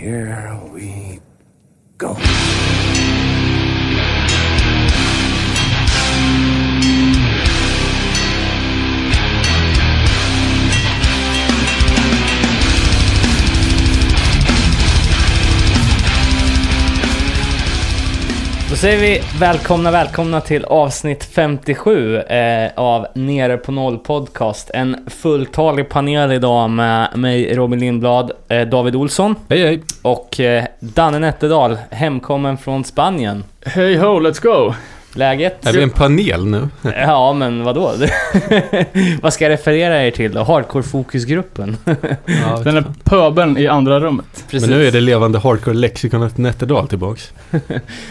here we go. Säger vi välkomna, välkomna till avsnitt 57 eh, av Nere på Noll Podcast. En fulltalig panel idag med mig, Robin Lindblad, eh, David Olsson Hej hej! och eh, Danne Nätterdal, hemkommen från Spanien. Hej ho, let's go! Läget? Är vi en panel nu? Ja, men vadå? Vad ska jag referera er till då? Hardcore-fokusgruppen? Ja, Den är pöbeln i andra rummet. Precis. men nu är det levande hardcore-lexikonet Nätterdal tillbaks.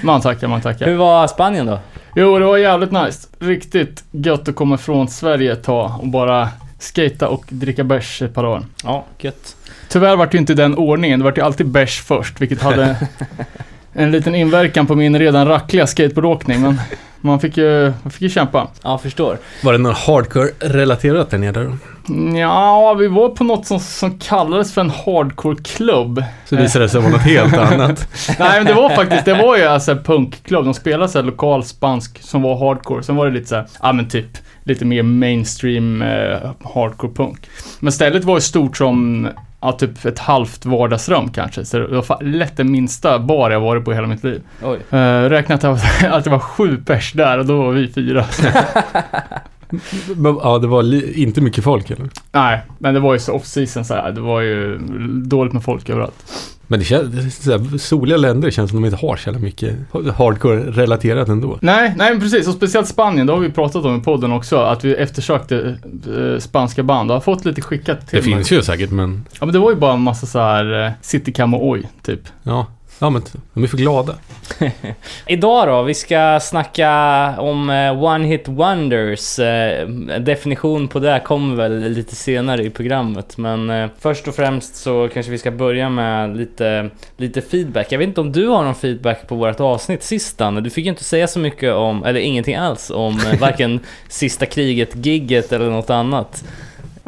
Man tackar, man tackar. Hur var Spanien då? Jo, det var jävligt nice. Riktigt gött att komma från Sverige ett tag och bara skata och dricka bärs ett par dagar. Ja, gött. Tyvärr var det ju inte den ordningen. Det var ju alltid bärs först, vilket hade en liten inverkan på min redan rackliga skateboardåkning. Men man fick ju, man fick ju kämpa. Ja, förstår. Var det någon hardcore-relaterat där nere då? Ja, vi var på något som, som kallades för en hardcore-klubb. Så visade det sig vara något helt annat. Nej men det var faktiskt, det var ju alltså en punkklubb. De spelade såhär lokal spansk som var hardcore. Sen var det lite såhär, ja men typ lite mer mainstream eh, hardcore punk. Men stället var ju stort som, ja typ ett halvt vardagsrum kanske. Så det var lätt den minsta bar jag varit på i hela mitt liv. Oj. Uh, räknat att, att det var sju pers där och då var vi fyra. Men, ja, det var inte mycket folk eller? Nej, men det var ju så off season så här. Det var ju dåligt med folk överallt. Men det känns, så här, soliga länder känns som de inte har så jävla mycket hardcore-relaterat ändå. Nej, nej men precis. Och speciellt Spanien, det har vi pratat om i podden också. Att vi eftersökte eh, spanska band och har fått lite skickat till Det mig. finns ju säkert men, Ja men det var ju bara en massa så här eh, Citycam och oj, typ. ja. Ja men de är för glada. Idag då, vi ska snacka om eh, One Hit Wonders. Eh, definition på det kommer väl lite senare i programmet. Men eh, först och främst så kanske vi ska börja med lite, lite feedback. Jag vet inte om du har någon feedback på vårt avsnitt sist Danne? Du fick ju inte säga så mycket om, eller ingenting alls om varken sista kriget, gigget eller något annat.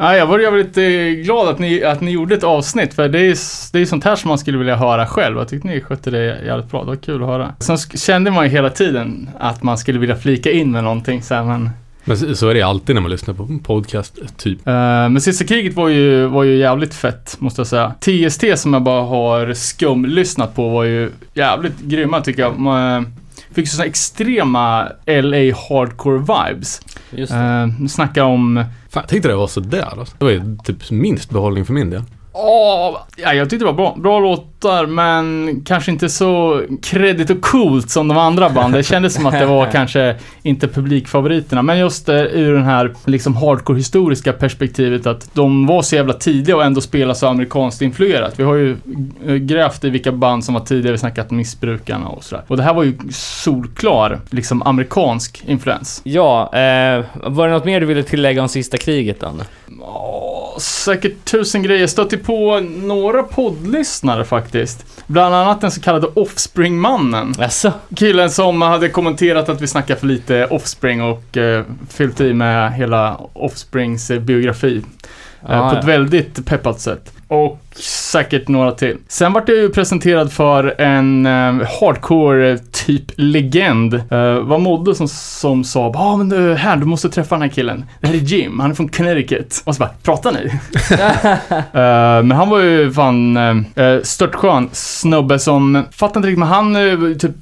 Ja, jag var jävligt eh, glad att ni, att ni gjorde ett avsnitt för det är, det är sånt här som man skulle vilja höra själv. Jag tyckte ni skötte det jävligt bra, det var kul att höra. Sen kände man ju hela tiden att man skulle vilja flika in med någonting så här, men Men så, är det alltid när man lyssnar på en podcast, typ. Eh, men sista kriget var ju, var ju jävligt fett, måste jag säga. TST som jag bara har skumlyssnat på var ju jävligt grymma tycker jag. Man fick så såna extrema LA hardcore vibes. Just det. Uh, snackar om... Fan, jag tyckte det var sådär alltså. Det var ju typ minst behållning för min del. Åh, ja, jag tyckte det var bra, bra låtar, men kanske inte så kredit och coolt som de andra banden. Det kändes som att det var kanske inte publikfavoriterna, men just eh, ur den här liksom hardcore-historiska perspektivet att de var så jävla tidiga och ändå spela så amerikanskt influerat. Vi har ju eh, grävt i vilka band som var tidigare, vi snackat missbrukarna och sådär. Och det här var ju solklar, liksom amerikansk influens. Ja, eh, var det något mer du ville tillägga om sista kriget Danne? Ja, säkert tusen grejer. Stötte på några poddlyssnare faktiskt. Bland annat den så kallade Offspring-mannen. Jaså? Killen som hade kommenterat att vi snackar för lite Offspring och eh, fyllt i med hela Offsprings eh, biografi. eh, Ah, på ja. ett väldigt peppat sätt. Och säkert några till. Sen vart jag ju presenterad för en eh, hardcore eh, typ legend. Eh, var Modde som, som sa ja ah, men du, här du måste träffa den här killen. Det här är Jim, han är från Connecticut. Och så bara, pratar ni? Eh, men han var ju fan uh, störtskön snubbe som, fattar inte riktigt, men han uh, typ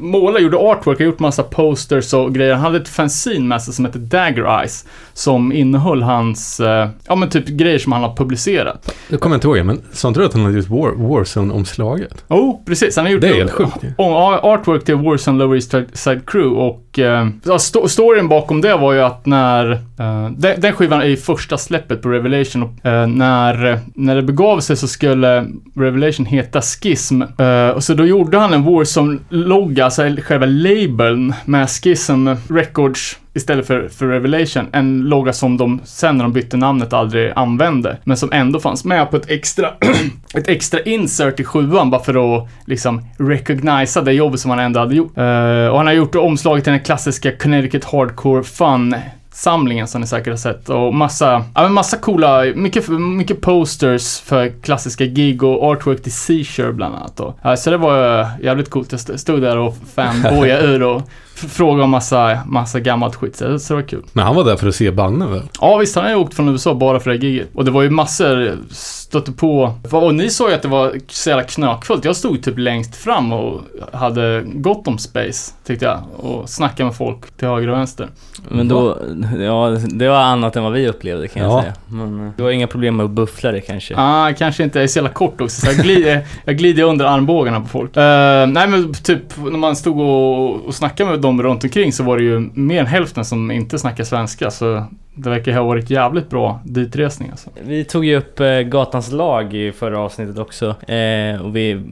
målade, gjorde artwork, har gjort massa posters och grejer. Han hade ett fanzine med sig som hette Dagger Eyes. Som innehöll hans, eh, ja men typ grejer som han har publicerat. Jag kommer inte ihåg det, men sa inte du att han hade gjort War, Warzone-omslaget? Oh, precis. Han har gjort Det är helt sjukt ju. om- artwork till Warzone Lower East Side Crew och eh, ja, sto- storyn bakom det var ju att när eh, den, den skivan är ju första släppet på Revelation och eh, när, när det begav sig så skulle Revelation heta Schism eh, och så då gjorde han en Warzone-logga, alltså själva labeln med Schism Records istället för, för Revelation. En logga som de sen när de bytte namnet aldrig använde. Men som ändå fanns med på ett extra, ett extra insert i sjuan bara för att liksom recognisa det jobbet som han ändå hade gjort. Uh, och han har gjort omslaget till den klassiska Connecticut Hardcore Fun samlingen som ni säkert har sett och massa, ja men massa coola, mycket, mycket posters för klassiska gig och artwork till Seashore bland annat då. Ja, så det var eh, jävligt coolt. Jag stod där och fanboyade ur och f- frågade om massa, massa gammalt skit. Så det, var kul. Men han var där för att se banden väl? Ja visst, han har ju åkt från USA bara för det här giget. Och det var ju massor, stötte på. Och ni såg ju att det var så jävla knökfullt. Jag stod typ längst fram och hade gott om space, tyckte jag. Och snackade med folk till höger och vänster. Men då, ja, det var annat än vad vi upplevde kan jag Ja. säga. Men eh, du har inga problem med att buffla det kanske? Ah, kanske inte, jag är så jävla kort också. Så jag glider, jag glider under armbågarna på folk. Eh, nej men typ när man stod och, och snackade med dem runt omkring så var det ju mer än hälften som inte snackade svenska. Så det verkar ha varit jävligt bra ditresning alltså. Vi tog ju upp eh, Gatans lag i förra avsnittet också. Eh, och vi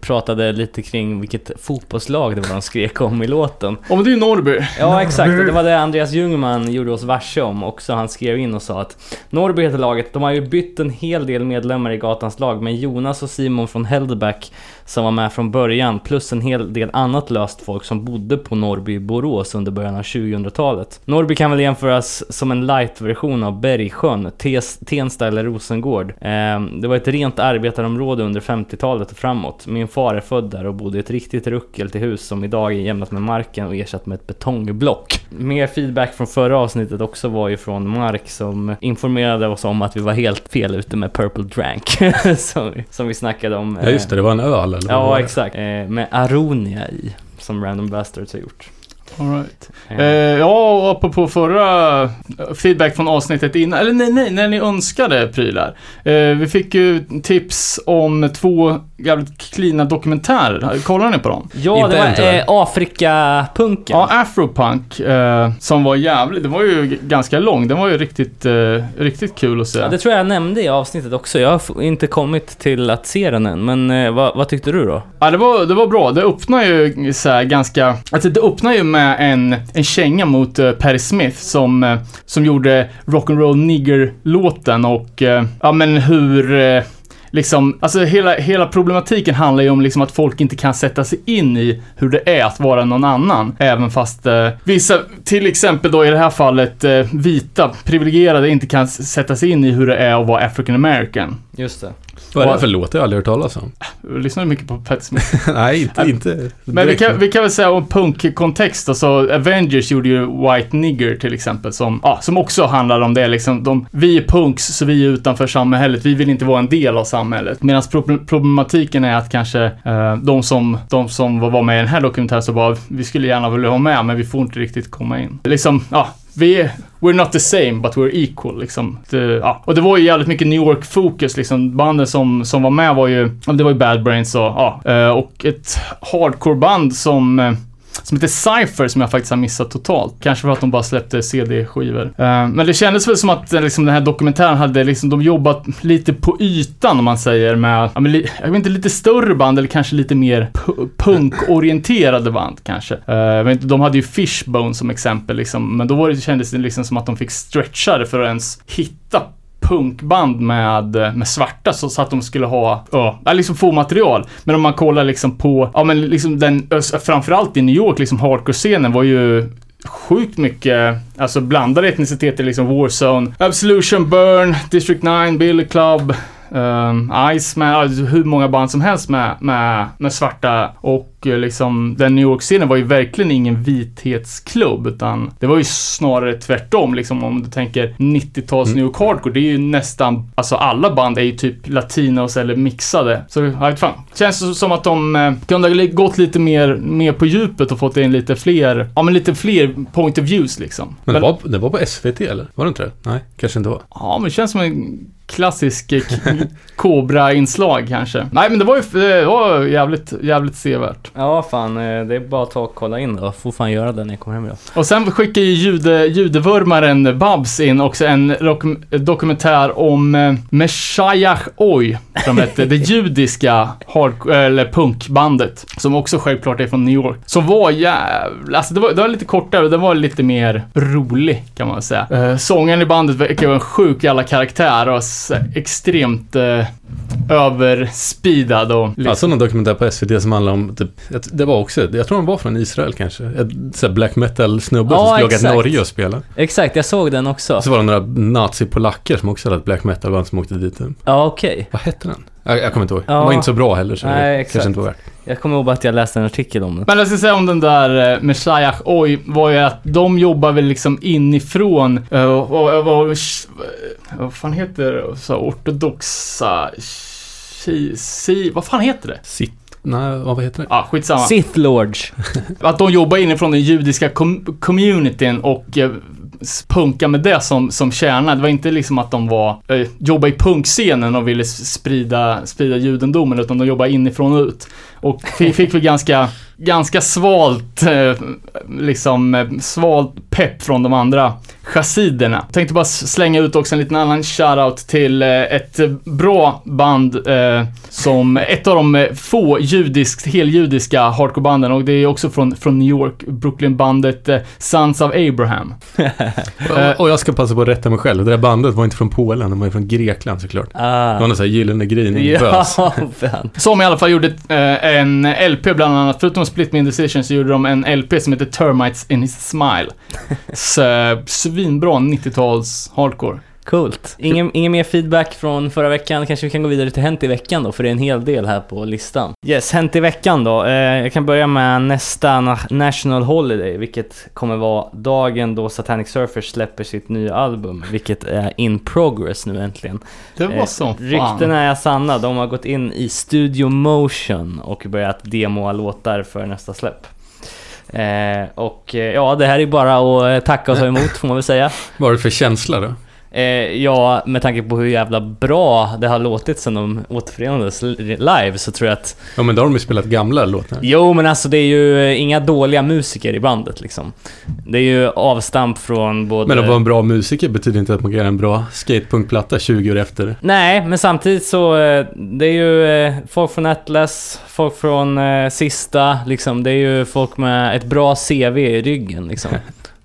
pratade lite kring vilket fotbollslag det var de skrek om i låten. Ja men det är ju Norrby. Ja exakt, det var det Andreas Ljungman gjorde oss varse om också. Han skrev in och sa att Norrby heter laget, de har ju bytt en hel del medlemmar i Gatans lag, men Jonas och Simon från Hellback som var med från början, plus en hel del annat löst folk som bodde på Norrby i Borås under början av 2000-talet. Norrby kan väl jämföras som en light-version av Bergsjön, Tensta eller Rosengård. Ehm, det var ett rent arbetarområde under 50-talet och framåt. Min far är född där och bodde i ett riktigt ruckel till hus som idag är jämnat med marken och ersatt med ett betongblock. Mer feedback från förra avsnittet också var ju från Mark som informerade oss om att vi var helt fel ute med Purple Drank. som, vi- som vi snackade om. Ja just det, det var en öl eller Ja, exakt. Eh, med Aronia i, som Random Bastards har gjort. All right. Eh, ja, och apropå förra eh, feedback från avsnittet innan, eller nej, nej, när ni önskade prylar. Eh, vi fick ju tips om två jävligt cleana dokumentärer. Kollar ni på dem? ja, inte det var eh, Afrikapunken. Ja, Afropunk, eh, som var jävligt, den var ju ganska lång. Den var ju riktigt, eh, riktigt kul att se. Ja, det tror jag jag nämnde i avsnittet också. Jag har inte kommit till att se den än, men eh, vad, vad tyckte du då? Ja, det var, det var bra. Det öppnar ju så här ganska... Alltså det öppnar ju med en, en känga mot eh, uh, Patti Smith som, uh, som gjorde Rock'n'Roll Nigger-låten och uh, ja men hur... uh, Liksom, alltså hela, hela problematiken handlar ju om liksom att folk inte kan sätta sig in i hur det är att vara någon annan. Även fast eh, vissa, till exempel då i det här fallet, eh, vita, privilegierade inte kan sätta sig in i hur det är att vara African American. Just det. Vad är det för låt? Det har jag aldrig hört talas om. Lyssnar du mycket på Patti Smith? Nej, inte, inte Men vi kan, vi kan väl säga om punkkontext då, så Avengers gjorde ju White Nigger till exempel som, ja, som också handlar om det liksom. De, vi är punks så vi är utanför samhället, vi vill inte vara en del av samhället. Medan pro- problematiken är att kanske eh, de som, de som var med i den här dokumentären så bara, vi skulle gärna vilja vara med men vi får inte riktigt komma in. Liksom, ja, vi är, we're not the same but we're equal liksom. Det, ja. Och det var ju jävligt mycket New York-fokus liksom. Banden som, som var med var ju, det var ju Bad Brains och, ja, eh, och ett hardcore-band som eh, som heter Cypher som jag faktiskt har missat totalt. Kanske för att de bara släppte CD-skivor. Eh, men det kändes väl som att eh, liksom, den här dokumentären hade liksom, de jobbat lite på ytan om man säger med, ja, men, jag vet inte, lite större band eller kanske lite mer punkorienterade band kanske. Eh, jag vet inte, de hade ju Fishbone som exempel liksom, men då var det, kändes det liksom som att de fick stretcha det för att ens hitta punkband med, med svarta så, så att de skulle ha, ja, liksom få material. Men om man kollar liksom på, ja men liksom den, framförallt i New York, liksom hardcore-scenen var ju sjukt mycket, alltså blandade etniciteter, liksom Warzone, Absolution, Burn, District 9, Billy Club, ehm, um, Iceman, alltså hur många band som helst med, med, med svarta och eh, liksom den New York-scenen var ju verkligen ingen vithetsklubb utan det var ju snarare tvärtom liksom om du tänker 90-tals New York Hardcore, det är ju nästan, alltså alla band är ju typ latinos eller mixade. Så jag vet fan. Känns som att de eh, kunde ha gått lite mer, mer på djupet och fått in lite fler, ja men lite fler point of views liksom. Men det var, det var på SVT eller? Var det inte det? Nej, kanske inte var. Ja, men det känns som en klassisk eh, Cobra-inslag kanske. Nej, men det var ju det var jävligt, jävligt sevärt. Ja, fan. eh, Det är bara att ta och kolla in då. Får fan göra det när jag kommer hem idag. Och sen skickar ju jude, judevurmaren Babs in också en dokumentär om eh, Messiah Oi, som hette det judiska hard, eller punkbandet, som också självklart är från New York. Som var jävla, alltså det var, det var lite kortare den var lite mer rolig kan man säga. Eh, sångaren i bandet verkar vara en sjuk jävla karaktär och extremt, eh, överspeedad och... Jag såg någon dokumentär på SVT som handlar om, typ, det var också, jag tror de var från Israel kanske. Ett black metal-snubbe Ja, som skulle åka till. Norge och spela. Exakt, jag såg den också. Så var det några nazi-polacker som också hade ett black metal-band som åkte dit. Ja, okej. Vad hette den? Jag, jag kommer inte ihåg. Ja. Den var inte så bra heller så Nej, det exakt. kanske inte var värt. Jag kommer ihåg bara att jag läste en artikel om den. Men jag ska säga om den där uh, Messiah Oj var ju att de jobbar väl liksom inifrån uh, och, och, och, och, vad fan heter det? Så ortodoxa... Si, si, vad fan heter det? Sitt... Nej, vad heter det? Ja, ah, skitsamma. Sith Lords. Att de jobbar inifrån den judiska com- communityn och eh, punka med det som, som kärna. Det var inte liksom att de var, eh, jobbade i punkscenen och ville sprida, sprida judendomen, utan de jobbade inifrån och ut. Och vi fick väl ganska, ganska svalt, eh, liksom, eh, svalt pepp från de andra chassiderna. Tänkte bara slänga ut också en liten annan shoutout till eh, ett bra band eh, som ett av de få judiskt, heljudiska hardcorebanden och det är också från, från New York, Brooklyn-bandet eh, Sons of Abraham. Och- Och jag ska passa på att rätta mig själv. Det där bandet var inte från Polen, de var från Grekland såklart. Det var Ah. någon sån här gyllene grining Ja. Som i alla fall gjorde eh, en LP bland annat, förutom Split Me Indecision så gjorde de en LP som heter Termites in His Smile. Så, eh, svinbra 90-tals hardcore. Coolt. Ingen, ingen mer feedback från förra veckan. Kanske vi kan gå vidare till Hänt i veckan då, för det är en hel del här på listan. Yes, Hänt i veckan då. Eh, jag kan börja med nästa na- National Holiday, vilket kommer vara dagen då Satanic Surfers släpper sitt nya album, vilket är in progress nu äntligen. Det var Eh, som fan. Ryktena är sanna. De har gått in i Studio Motion och börjat demoa låtar för nästa släpp. Eh, och eh, ja, det här är bara att tacka och ta emot får man väl säga. Vad var det för känsla då? Eh, ja, med tanke på hur jävla bra det har låtit sen de återförenades li- live så tror jag att... Ja men då har de ju spelat gamla låtar. Jo, men alltså det är ju eh, inga dåliga musiker i bandet liksom. Det är ju avstamp från både... Men att vara en bra musiker betyder inte att man kan göra en bra skatepunkplatta 20 år efter. Nej, men samtidigt så, eh, det är ju eh, folk från Atlas, folk från Sista, liksom. Det är ju folk med ett bra CV i ryggen liksom.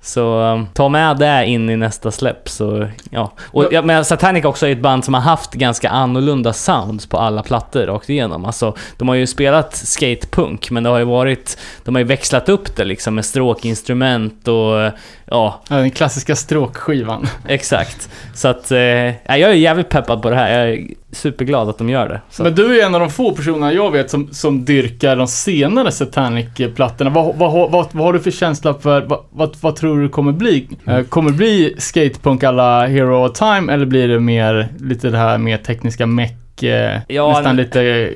Så eh, ta med det in i nästa släpp så, ja. Och ja, men Satanic också är ett band som har haft ganska annorlunda sounds på alla plattor rakt igenom. Alltså, de har ju spelat skatepunk, men det har ju varit, de har ju växlat upp det liksom med stråkinstrument och, ja, Ja, Den klassiska stråkskivan. Exakt. Så att, eh, ja, jag är jävligt peppad på det här. Jag superglad att de gör det. Så. Men du är en av de få personerna jag vet som, som dyrkar de senare Satanic-plattorna. Vad, vad, vad, vad, har du för känsla för, vad, vad, vad tror du kommer bli? Eh, kommer det bli skatepunk alla Hero of Time eller blir det mer lite det här mer tekniska meck, Ja, nästan lite eh,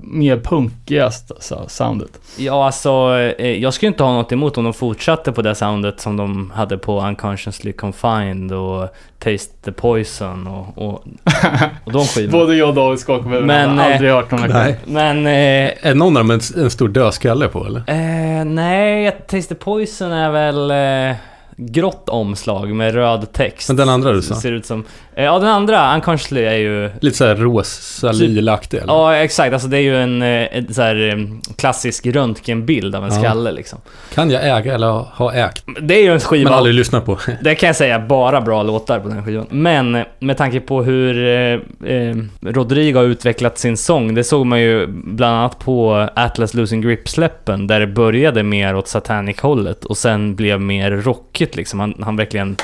mer punkiga st- så- soundet? Ja, alltså, eh, jag skulle inte ha något emot om de fortsatte på det soundet som de hade på Unconsciously Confined och Taste the Poison och, och, och de skivorna. Både jag och David skakar på. Men, Jag har eh, aldrig hört här Nej. Men, eh, Är någon av dem en, en stor dödskalle på eller? eh, nej, Taste the Poison är väl eh, grått omslag med röd text. Men den andra du sa? Ser ut som... Eh, ja, den andra, Unconsciously, är ju... Lite såhär rosa, Typ- eller? Ja, exakt. Alltså det är ju en, eh, en så här, eh, klassisk röntgenbild av en Ja. skalle liksom. Kan jag äga eller ha- ägt? Det är ju en skiva. Men aldrig lyssnat på. Det kan jag säga, bara bra låtar på den skivan. Men eh, med tanke på hur eh, eh, Rodrigo har utvecklat sin sång, det såg man ju bland annat på Atlas Losing Grip-släppen, där det började mer åt Satanic-hållet och sen blev mer rockigt liksom. Han, han verkligen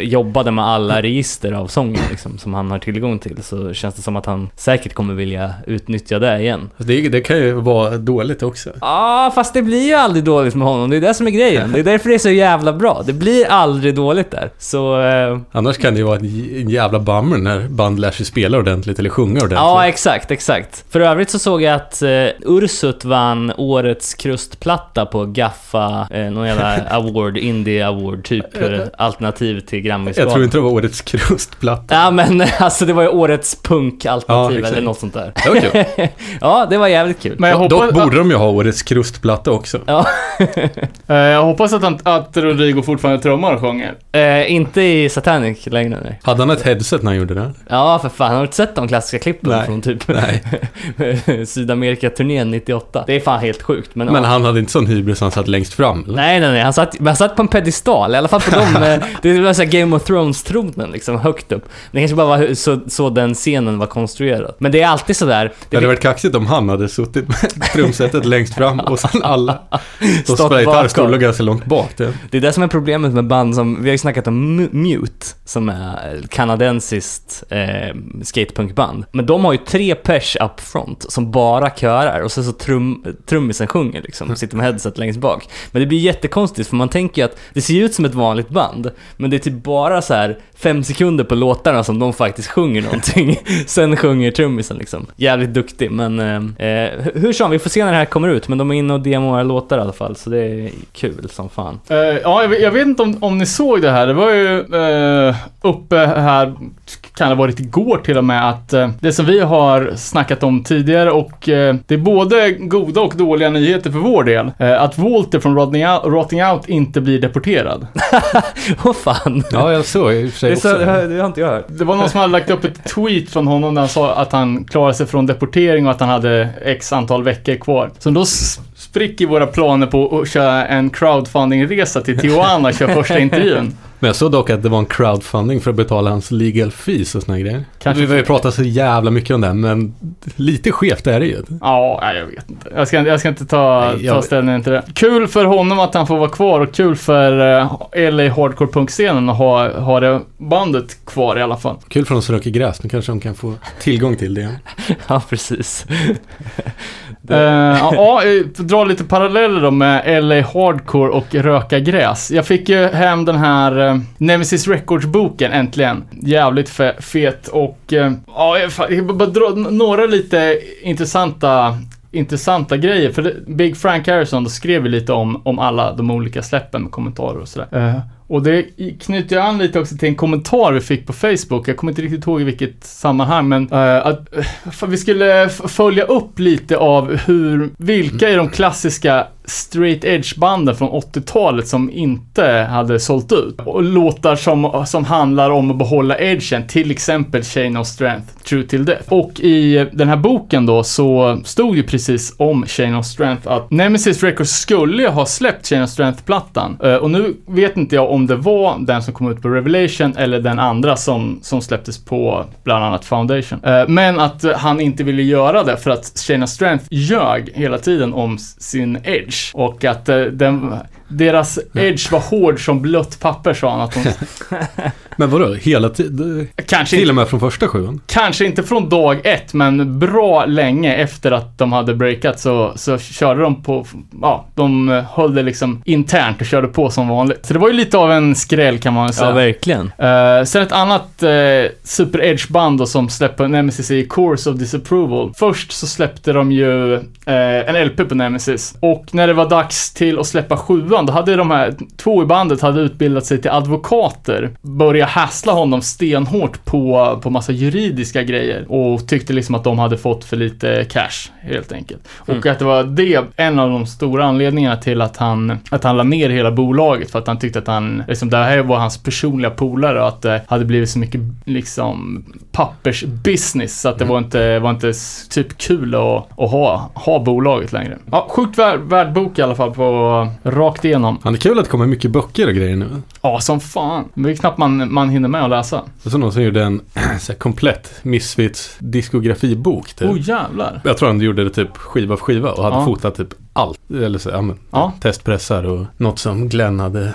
jobbade med alla register av sången liksom, som han har tillgång till. Så känns det som att han säkert kommer vilja utnyttja det igen. Det, det kan ju vara dåligt också. Ja, ah, fast det blir ju aldrig dåligt med honom. Det är det som är grejen. Det är därför det är så jävla bra. Det blir aldrig dåligt där. Så... Eh, Annars kan det ju vara en jävla bummer när band lär sig spela ordentligt eller sjunga ordentligt. ja, exakt, exakt. För övrigt så såg jag att eh, Ursut vann årets krustplatta på Gaffa, eh, någon jävla award, indie award, typ eh, alternativ till jag Grammisgalan. tror inte det var årets krustplatta. Ja men alltså det var ju årets punkalternativ Ja, eller något sånt där. Det var kul. ja, det var jävligt kul. Men jag Dock hoppas, borde de ju ha årets krustplatta också. Ja, eh, jag hoppas att, han, att Rodrigo fortfarande trummar och sjunger. eh, inte i Satanic längre nej. Hade han ett headset när han gjorde det? Ja, för fan. Har du inte sett de klassiska klippen Nej. från typ Nej. Sydamerika-turnén 98? Det är fan helt sjukt, men, Men ja. han hade inte sån hybris han satt längst fram eller? Nej, nej, nej. Han satt, han satt på en pedestal. Original, i alla fall på dem. eh, det var så här Game of Thrones-tronen liksom, högt upp. Det kanske bara var så, så den scenen var konstruerad. Men det är alltid sådär. Det hade varit kaxigt om han hade suttit med trumsetet längst fram och sen alla som spelar gitarr stod ganska långt bak. Det. Det är det som är problemet med band som, vi har ju snackat om Mu- Mute, som är kanadensiskt eh, skatepunkband. Men de har ju tre pers up front som bara körar och sen så trum, trummisen sjunger liksom, sitter med headset längst bak. Men det blir jättekonstigt för man tänker ju att det ser ju ut som ett vanligt band, men det är typ bara så här fem sekunder på låtarna som de faktiskt sjunger någonting. sen sjunger trummisen liksom. Jävligt duktig, men eh, eh, hur som, vi får se när det här kommer ut, men de är inne och demoar låtar i alla fall, så det är kul som fan. Uh, ja, jag, vet- jag vet inte om, om ni såg det här. Det var ju uh, uppe här, kan det ha varit igår till och med, att eh, det som vi har snackat om tidigare och eh, det är både goda och dåliga nyheter för vår del. Eh, att Walter från Rotting Out, Rotting Out inte blir deporterad. Åh fan! Ja, jag såg i och för sig Det, så, också. det, har, inte jag hört. Det var någon som hade lagt upp ett tweet från honom där han sa att han klarade sig från deportering och att han hade x antal veckor kvar. Så då spricker våra planer på att köra en crowdfunding-resa till Tijuana och köra första intervjun. Men jag såg dock att det var en crowdfunding för att betala hans legal fees och såna grejer. Kanske- Vi har ju pratat så jävla mycket om det, men lite skevt är det ju. Ja, jag vet inte. Jag ska, jag ska inte ta, Nej, ta ställning till det. Kul för honom att han får vara kvar och kul för uh, LA Hardcore Punk-scenen att ha, ha det bandet kvar i alla fall. Kul för de som röker gräs, nu kanske de kan få tillgång till det. Ja, precis. Eh, ja, ja, eh, dra lite paralleller då med LA Hardcore och röka gräs. Jag fick ju hem den här eh, Nemesis Records-boken äntligen. Jävligt fe- fet och eh, ja, jag bara dra några lite intressanta intressanta grejer. För Big Frank Harrison då skrev ju lite om, om alla de olika släppen med kommentarer och sådär. Eh, och det knyter jag an lite också till en kommentar vi fick på Facebook. Jag kommer inte riktigt ihåg i vilket sammanhang, men uh, att eh, vi skulle följa upp lite av hur, vilka är de klassiska straight edge-banden från 80-talet som inte hade sålt ut. Och låtar som, som handlar om att behålla edgen, till exempel Chain of Strength, True Till Death. Och i den här boken då så stod ju precis om Chain of Strength att Nemesis Records skulle ha släppt Chain of Strength-plattan. Eh, och nu vet inte jag om det var den som kom ut på Revelation eller den andra som, som släpptes på bland annat Foundation. Eh, men att han inte ville göra det för att Chain of Strength ljög hela tiden om sin edge. Och att eh, den, deras edge var hård som blött papper sa han att de, Men vadå, hela tiden? kanske, Till inte, och med från första sjuan? kanske inte från dag ett, men bra länge efter att de hade breakat så, så körde de på, ja, de höll det liksom internt och körde på som vanligt. Så det var ju lite av en skräll kan man säga. Ja, verkligen. Uh, sen ett annat uh, Super Edge-band då som släpper Nemesis i Course of Disapproval. Först så släppte de ju eh, en LP på Nemesis. Och när det var dags till att släppa sjuan, då hade de här två i bandet hade utbildat sig till advokater. Började hassla honom stenhårt på, på massa juridiska grejer. Och tyckte liksom att de hade fått för lite cash, helt enkelt. Och att det var det, en av de stora anledningarna till att han, att han la ner hela bolaget. För att han tyckte att han, liksom det här var hans personliga polare och att det hade blivit så mycket liksom pappersbusiness. Så att det var inte, var inte typ kul att, att ha, ha bolaget längre. Ja, sjukt värd, värd bok i alla fall på rakt igenom. Han är kul att det kommer mycket böcker och grejer nu. Ja, som fan. Men det är knappt man, man hinner med att läsa. Det var någon som gjorde en så här, komplett Misfits diskografibok. Typ. Oh jävlar. Jag tror han gjorde det typ skiva för skiva och hade Ja. fotat typ allt. Eller så, ja, men, Ja. testpressar och något som Glenn hade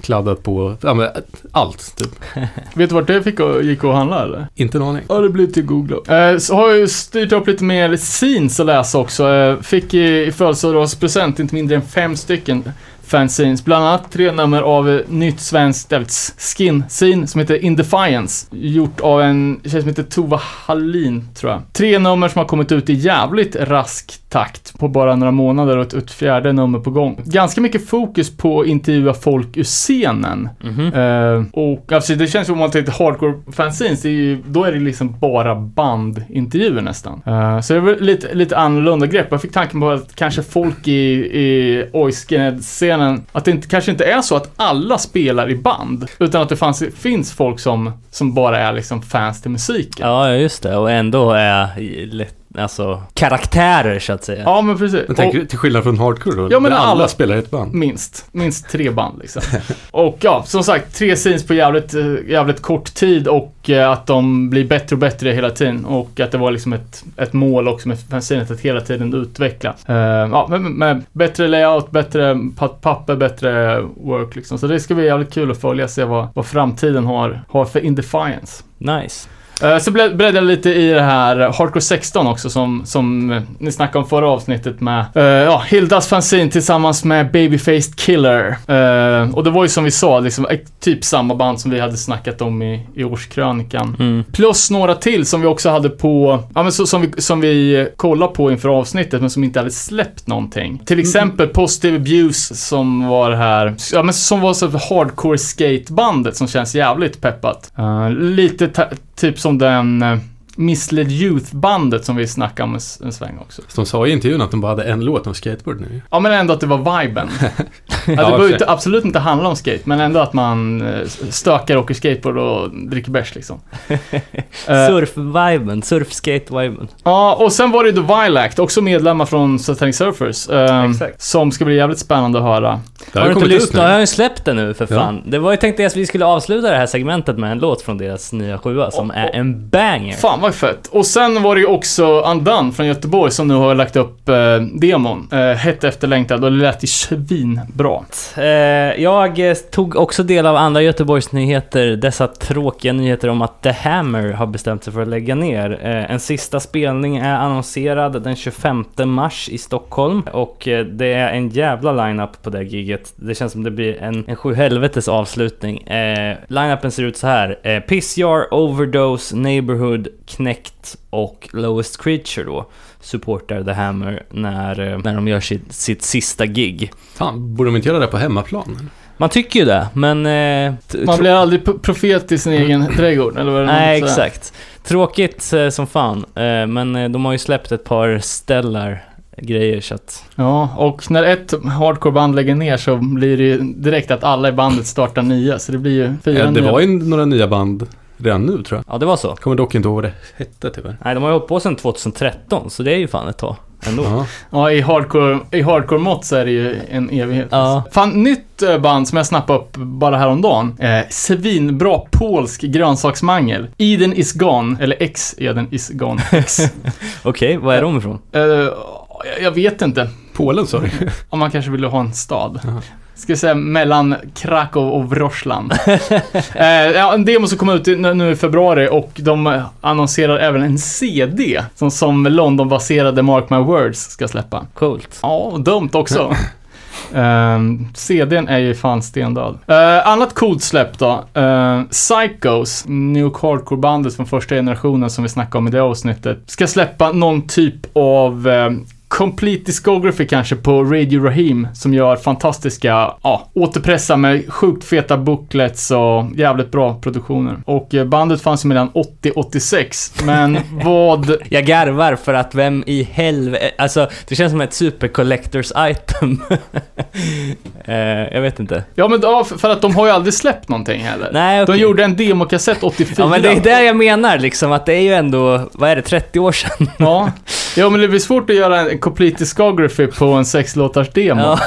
kladdat på. Ja, men, allt typ. Vet du vart det fick och, gick att handla eller? Inte en aning. Ja, det blir till Google. Eh, så har jag ju styrt upp lite mer scenes att läsa också. Eh, fick i, i födelsedagspresent inte mindre än fem stycken fanzines. Bland annat tre nummer av eh, nytt svenskt skin-scene som heter In Defiance. Gjort av en tjej som heter Tova Hallin, tror jag. Tre nummer som har kommit ut i jävligt rask takt på bara några månader och ett, ett fjärde nummer på gång. Ganska mycket fokus på att intervjua folk ur scenen. Mhm. Eh, och alltså det känns som om man tänker hardcore fanzines, det är ju, då är det liksom bara bandintervjuer nästan. Eh, så det var lite, lite annorlunda grepp. Jag fick tanken på att kanske folk i, i Oiskened-scenen, att det inte, kanske inte är så att alla spelar i band, utan att det fanns, finns folk som, som bara är liksom fans till musiken. Ja, just det. Och ändå är lätt alltså, karaktärer så att säga. Ja, men precis. Men tänker du till skillnad från hardcore då? Ja, men alla, alla- spelar i ett band. Minst. Minst tre band liksom. och ja, som sagt, tre scenes på jävligt, eh, jävligt kort tid och eh, att de blir bättre och bättre hela tiden. Och att det var liksom ett, ett mål också med fanzinet att hela tiden utveckla. Eh, ja, med, med bättre layout, bättre pa- papper, bättre work liksom. Så det ska bli jävligt kul att följa och se vad, vad framtiden har, har för Indefiance. Nice. Eh, Så bläddrade jag lite i det här Hardcore 16 också som, som eh, ni snackade om förra avsnittet med eh, ja, Hildas fanzine tillsammans med Babyfaced Killer. Eh, och det var ju som vi sa, liksom, typ samma band som vi hade snackat om i, i årskrönikan. Mm. Plus några till som vi också hade på, ja men så, som vi, som vi kollade på inför avsnittet men som inte hade släppt någonting. Till exempel Positive Abuse som var det här, ja men som var så hardcore skatebandet som känns jävligt peppat. Eh, lite typ som den eh, Misled Youth-bandet som vi snackade om en, sväng också. Så de sa i intervjun att de bara hade en låt om skateboard nu. Ja men ändå att det var viben. ja, det Ja, behöver inte, absolut inte handla om skate, men ändå att man eh, stökar, åker skateboard och dricker bärs liksom. Eh, Surf-viben, surf-skate-viben. Ja, och sen var det The Vilact, också medlemmar från Satanic Surfers. Exakt. Som ska bli jävligt spännande att höra. Det Har har du ju inte kommit ut lyssnat? Jag har ju släppt det nu för Ja. fan. Det var ju tänkt att vi skulle avsluta det här segmentet med en låt från deras nya sjua som Oh, är oh. en banger. Fan vad fett. Och sen var det ju också Undone från Göteborg som nu har lagt upp eh, demon. Eh, hett efterlängtad och det lät ju svinbra. Eh, jag eh, tog också del av andra Göteborgs nyheter, dessa tråkiga nyheter om att The Hammer har bestämt sig för att lägga ner. Eh, en sista spelning är annonserad den 25 mars i Stockholm och eh, det är en jävla line-up på det giget. Det känns som det blir en, en sjuhelvetes avslutning. Eh, line-upen ser ut så här. Eh, Pissjar, Overdose, Neighborhood, Knäckt och Lowest Creature då supportar The Hammer när, eh, när de gör sitt, sitt sista gig. Fan, borde de inte göra det på hemmaplan? Man tycker ju det, men... Eh, Man blir aldrig profet i sin egen trädgård, eller vad det Nej, exakt. Tråkigt eh, som fan, eh, men eh, de har ju släppt ett par stellar grejer så att... Ja, och när ett hardcoreband lägger ner så blir det ju direkt att alla i bandet startar nya, så det blir ju fyra Ja, det nya. var ju några nya band redan nu tror jag. Ja, det var så. Kommer dock inte ihåg vad det hette tyvärr. Nej, de har ju hållit på sedan 2013, så det är ju fan ett tag ändå. Ja. Ja, i hardcore, i hardcore-mått så är det ju en evighet. Ja. Fan, nytt eh, band som jag snappade upp bara häromdagen. Eh, svinbra polsk grönsaksmangel. Eden is gone, eller X Eden is gone. Okej, var är de ifrån? Eh, jag- vet inte. Polen sa du? Om man kanske ville ha en stad. Jaha. Ska jag säga mellan Krakow och Wroclaw. eh, ja, en demo som kom ut nu i februari och de eh, annonserar även en CD som, som London-baserade Mark My Words ska släppa. Coolt. Ja, dumt också. Um, CDn är ju fan stendöd. Uh, annat coolt släpp då. Uh, Psychos, New Hardcore-bandet från första generationen som vi snackade om i det avsnittet, ska släppa någon typ av eh, Complete Discography kanske på Radio Rahim som gör fantastiska, ja, återpressar med sjukt feta booklets och jävligt bra produktioner. Och eh, bandet fanns ju mellan 80-86, men vad Jag garvar för att vem i helvete... Alltså, det känns som ett super collectors item. eh, jag vet inte. Ja men ja, för att de har ju aldrig släppt någonting heller. Nej, De okej. gjorde en demokassett 84. Ja men det är det jag menar liksom, att det är ju ändå, vad är det, 30 år sedan? Ja. ja, men det blir svårt att göra en complete discography på en sexlåtars demo. Ja.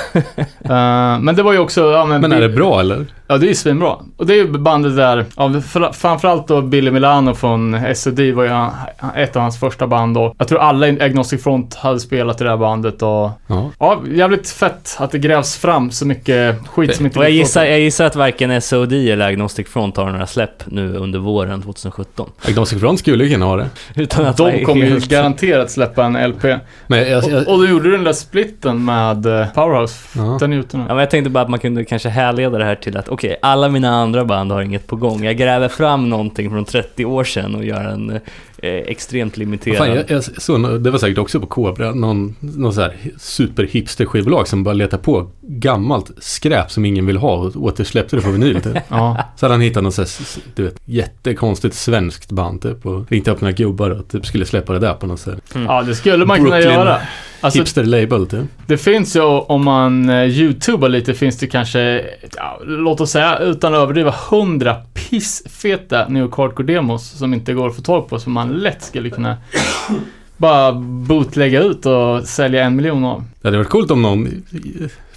Eh, men det var ju också, ja men... Men är det bra eller? Ja, det är ju svinbra. Och det är ju bandet där, ja, för, framförallt då Billy Milano från SOD var ju han- ett av hans första band och jag tror alla i Agnostic Front hade spelat i det här bandet och Ja. ja, jävligt fett att det grävs fram så mycket skit som inte Och jag gissar, jag gissar att varken SOD eller Agnostic Front har några släpp nu under våren 2017. Agnostic Front skulle kunna ha det. Utan att De kommer ju helt- garanterat släppa en LP. Men jag, jag, Och, och då gjorde du den där splitten med eh, Powerhouse. Ja. Den är ute nu. Ja, men jag tänkte bara att man kunde kanske härleda det här till att okej, alla mina andra band har inget på gång. Jag gräver fram någonting från 30 år sedan och gör en eh, extremt limiterad. Fan, jag, jag såg, det var säkert också på Cobra, någon, någon så här super skivbolag som bara letar på gammalt skräp som ingen vill ha och återsläppte det på vinyl typ. Ja. Så hade han hittat något så här, du vet, jättekonstigt svenskt band typ och ringt upp några gubbar och typ skulle släppa det där på något sätt. ja, det skulle man kunna Brooklyn göra. Alltså, Hipster label typ. det finns ju, om man uh, youtubar lite, finns det kanske, ja, låt oss säga, utan att överdriva, hundra pissfeta New Hardcore demos som inte går att få tag på, som man lätt skulle kunna bara bootlägga ut och sälja en miljon av. Det hade varit coolt om någon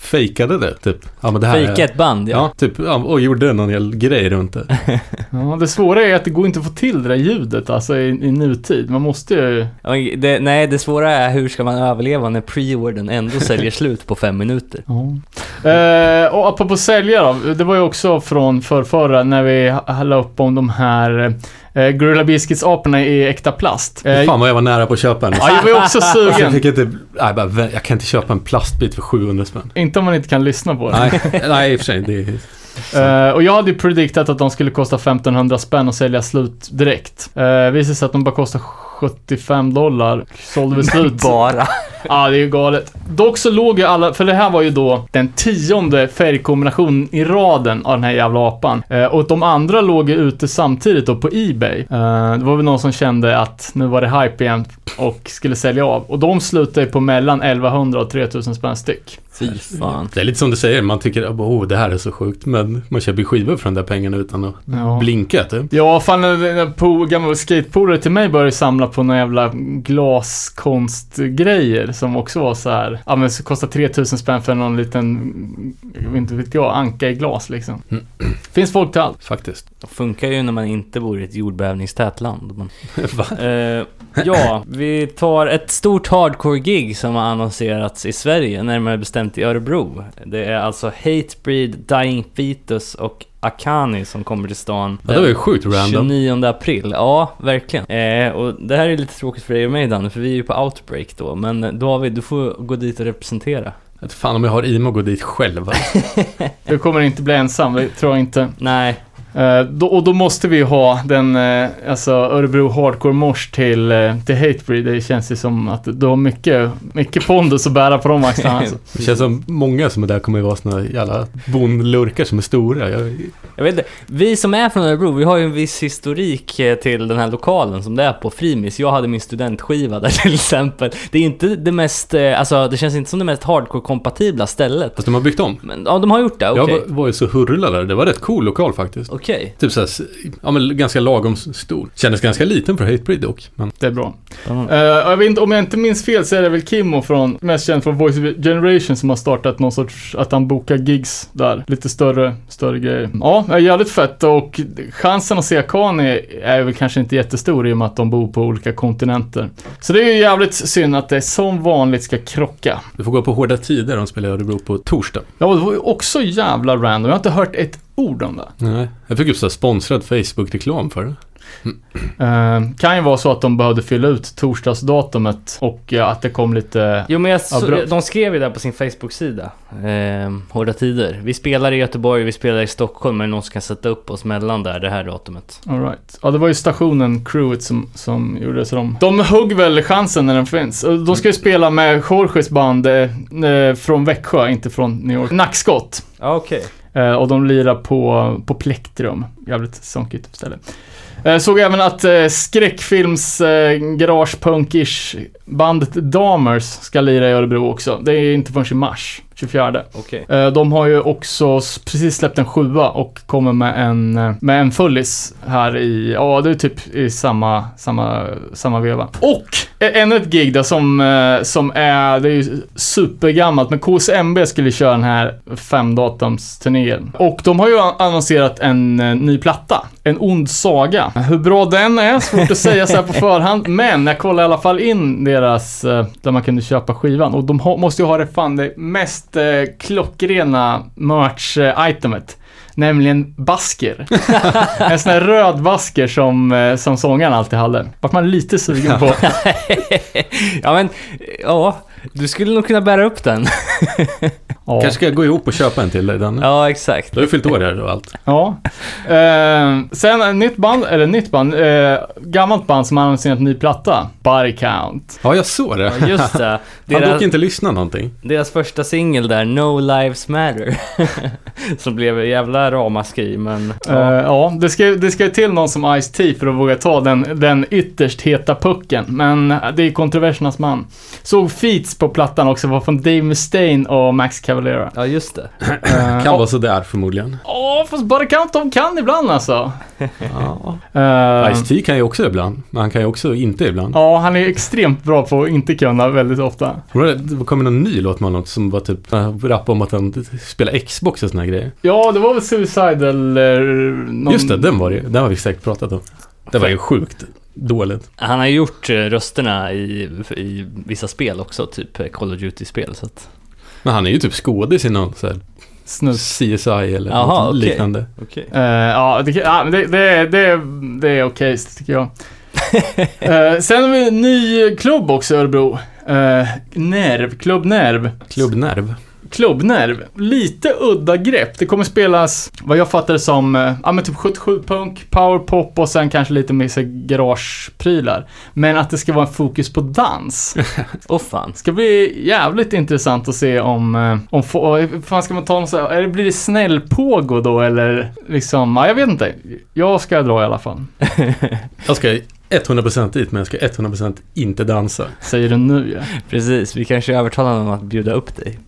fejkade det, typ. Ja, men det här Fejka är... ett band ja. Ja, typ, ja, och gjorde någon hel grej runt det. Ja, det svåra är att det går inte att få till det där ljudet alltså i, i nutid. Man måste ju... Ja, Det, nej, det svåra är hur ska man överleva när preordern ändå säljer slut på fem minuter. Eh, och apropå sälja då, det var ju också från förrförra när vi la upp om de här eh, Gorilla Biscuits-aporna i äkta plast. Eh, Fan vad jag var nära på att köpa en. ja, jag var också Alltså, jag, sugen. fick inte, nej, bara, jag kan inte köpa en plastbit för 700 spänn. Inte om man inte kan lyssna på det. Nej, nej i och för sig. Det är, Eh, och jag hade ju prediktat att de skulle kosta 1500 spänn och sälja slut direkt. Uh, visade sig att de bara kostar 75 dollar. Sålde vi slut. Bara. Ja, det är ju galet. Dock så låg ju alla, för det här var ju då den tionde färgkombinationen i raden av den här jävla apan. Eh, och de andra låg ju ute samtidigt då på Ebay. Eh, det var väl någon som kände att nu var det hype igen och skulle sälja av. Och de slutade ju på mellan 1100 och 3000 spänn styck. Fy fan. det är lite som du säger, man tycker att oh, det här är så sjukt. Men man köper skivor för de där pengarna utan att Ja. blinka typ. Ja, fan en- en po- gamla skatepolare till mig började samla på några jävla glaskonstgrejer som också var så här. ja men så kostar 3000 spänn för någon liten, inte vet jag, anka i glas liksom. Finns folk till allt. Faktiskt. Det funkar ju när man inte bor i ett jordbävningstätt land. Men, eh, ja, vi tar ett stort hardcore-gig som har annonserats i Sverige, närmare bestämt i Örebro. Det är alltså Hatebreed, Dying Fetus och Akani som kommer till stan. Ja, det var ju sjukt random. 29 april, ja verkligen. Eh, och det här är lite tråkigt för dig och mig Danne, för vi är ju på Outbreak då. Men David, du får gå dit och representera. Jag fan om jag har i mig att gå dit själv. alltså. Du kommer inte bli ensam, det tror jag inte. Nej, Eh, då, och då måste vi ha den, eh, alltså Örebro Hardcore Mors till, eh, till Hatebreed. Det känns ju som att du har mycket, mycket pondus att bära på de axlarna alltså. Det känns som många som är där kommer ju vara såna jävla bonlurkar som är stora. Jag, jag vet inte. Vi som är från Örebro, vi har ju en viss historik till den här lokalen som det är på Frimis. Jag hade min studentskiva där till exempel. Det är inte det mest, alltså det känns inte som det mest hardcore-kompatibla stället. fast de har byggt om. Men ja, de har gjort det, okej. Jag var, var ju så hurla där. Det var rätt cool lokal faktiskt. Okej. Typ såhär, ja men ganska lagom stor. Kändes ganska liten för Hatebreed dock. Men Det är bra. Spännande. Eh, jag vet inte, om jag inte minns fel så är det väl Kimmo från, mest känd från Voice of Generation som har startat någon sorts, att han bokar gigs där. Lite större, större grejer. Ja, det är jävligt fett och chansen att se Akani är väl kanske inte jättestor i och med att de bor på olika kontinenter. Så det är ju jävligt synd att det som vanligt ska krocka. du får gå på hårda tider. De spelar i Örebro på torsdag. Ja, det var ju också jävla random. Jag har inte hört ett ord om det. Nej. Jag fick upp så här sponsrad Facebook-reklam för det. Eh, kan ju vara så att de behövde fylla ut torsdagsdatumet och eh, att det kom lite... Jo men jag, Ja, så, de skrev ju där på sin Facebook-sida. Eh, Hårda tider. Vi spelar i Göteborg, vi spelar i Stockholm, det någon som kan sätta upp oss mellan där det här datumet? All right. Ja, det var ju stationen, crewet, som, som gjorde det. Så de, de hugg väl chansen när den finns. De ska ju spela med Jorges band eh, eh, från Växjö, inte från New York. Nackskott. Ja okej. Eh, och de lirar på, på Plektrum. Jävligt sunkigt ställe. Eh, såg även att eh, skräckfilms eh, garage-punkish bandet Damers ska lira i Örebro också. Det är inte förrän i mars, 24. Okej. Eh, De har ju också precis släppt en sjua och kommer med en, eh, med en fullis här i, ja det är typ i samma, samma, samma veva. Och eh, ännu ett gig då som, eh, som är, det är ju supergammalt, men KSMB skulle köra den här femdatumsturnén. Och de har ju an- annonserat en ny platta, En ond saga. Hur bra den är, svårt att säga så här på förhand, men jag kollade i alla fall in deras, där man kunde köpa skivan och de måste ju ha det fan det mest eh, klockrena merch-itemet. Nämligen basker. en sån här röd basker som, eh, som sångaren alltid hade. Vart man lite sugen på. ja men, ja. Du skulle nog kunna bära upp den. Ja. Kanske ska jag gå ihop och köpa en till dig Danne. ja exakt. Du har ju fyllt år här och allt. Ja. Eh, sen ett nytt band, eller nytt band, eh, gammalt band som har annonserat en ny platta. Body Count. Ja, jag såg det. Ja, just det. Deras, dock inte lyssnat någonting. deras första singel där, No Lives Matter. som blev jävla ramaskri men... Ja, Ja. ja det, ska, det ska ju till någon som Ice-T för att våga ta den, den ytterst heta pucken. Men det är kontroversernas man. Såg feats på plattan också, var från Dave Mustaine och Max Cavalera. Cavalera. Ja, just det. Eh, Kan vara sådär förmodligen. Ja, fast Count de kan ibland alltså. Ja. Eh, Ice-T kan ju också ibland, men han kan ju också inte ibland. Ja, han är extremt bra på att inte kunna väldigt ofta. Det kom någon ny låt med honom som var typ äh, rap om att han spelar Xbox och såna här grejer. Ja, det var väl Suicide eller... Någon... Just det, den var det Den har vi säkert pratat om. Det var ju sjukt dåligt. Han har gjort eh, rösterna i, i vissa spel också, typ eh, Call of Duty-spel. Så att... Men han är ju typ skådis i någon så här Snus. CSI eller Jaha, något okej. liknande. Okej. Eh, ja, det, ja, det, det, det, det är okej, tycker jag. Eh, sen har vi en ny klubb också i Örebro. Uh, Nerv, Klubb Nerv. Klubbnerv. Klubbnerv. Lite udda grepp. Det kommer spelas, vad jag fattar det som, eh, ja men typ 77-punk, powerpop och sen kanske lite mer garageprylar. Men att det ska vara en fokus på dans. Åh fan. ska bli jävligt intressant att se om, eh, om få, fan ska man ta någon så här, är det, blir det snällpågo då eller liksom, ja jag vet inte. Jag ska dra i alla fall. Jag ska 100% dit, men jag ska 100% inte dansa. Säger du nu ja. Precis, vi kanske övertalar honom att bjuda upp dig.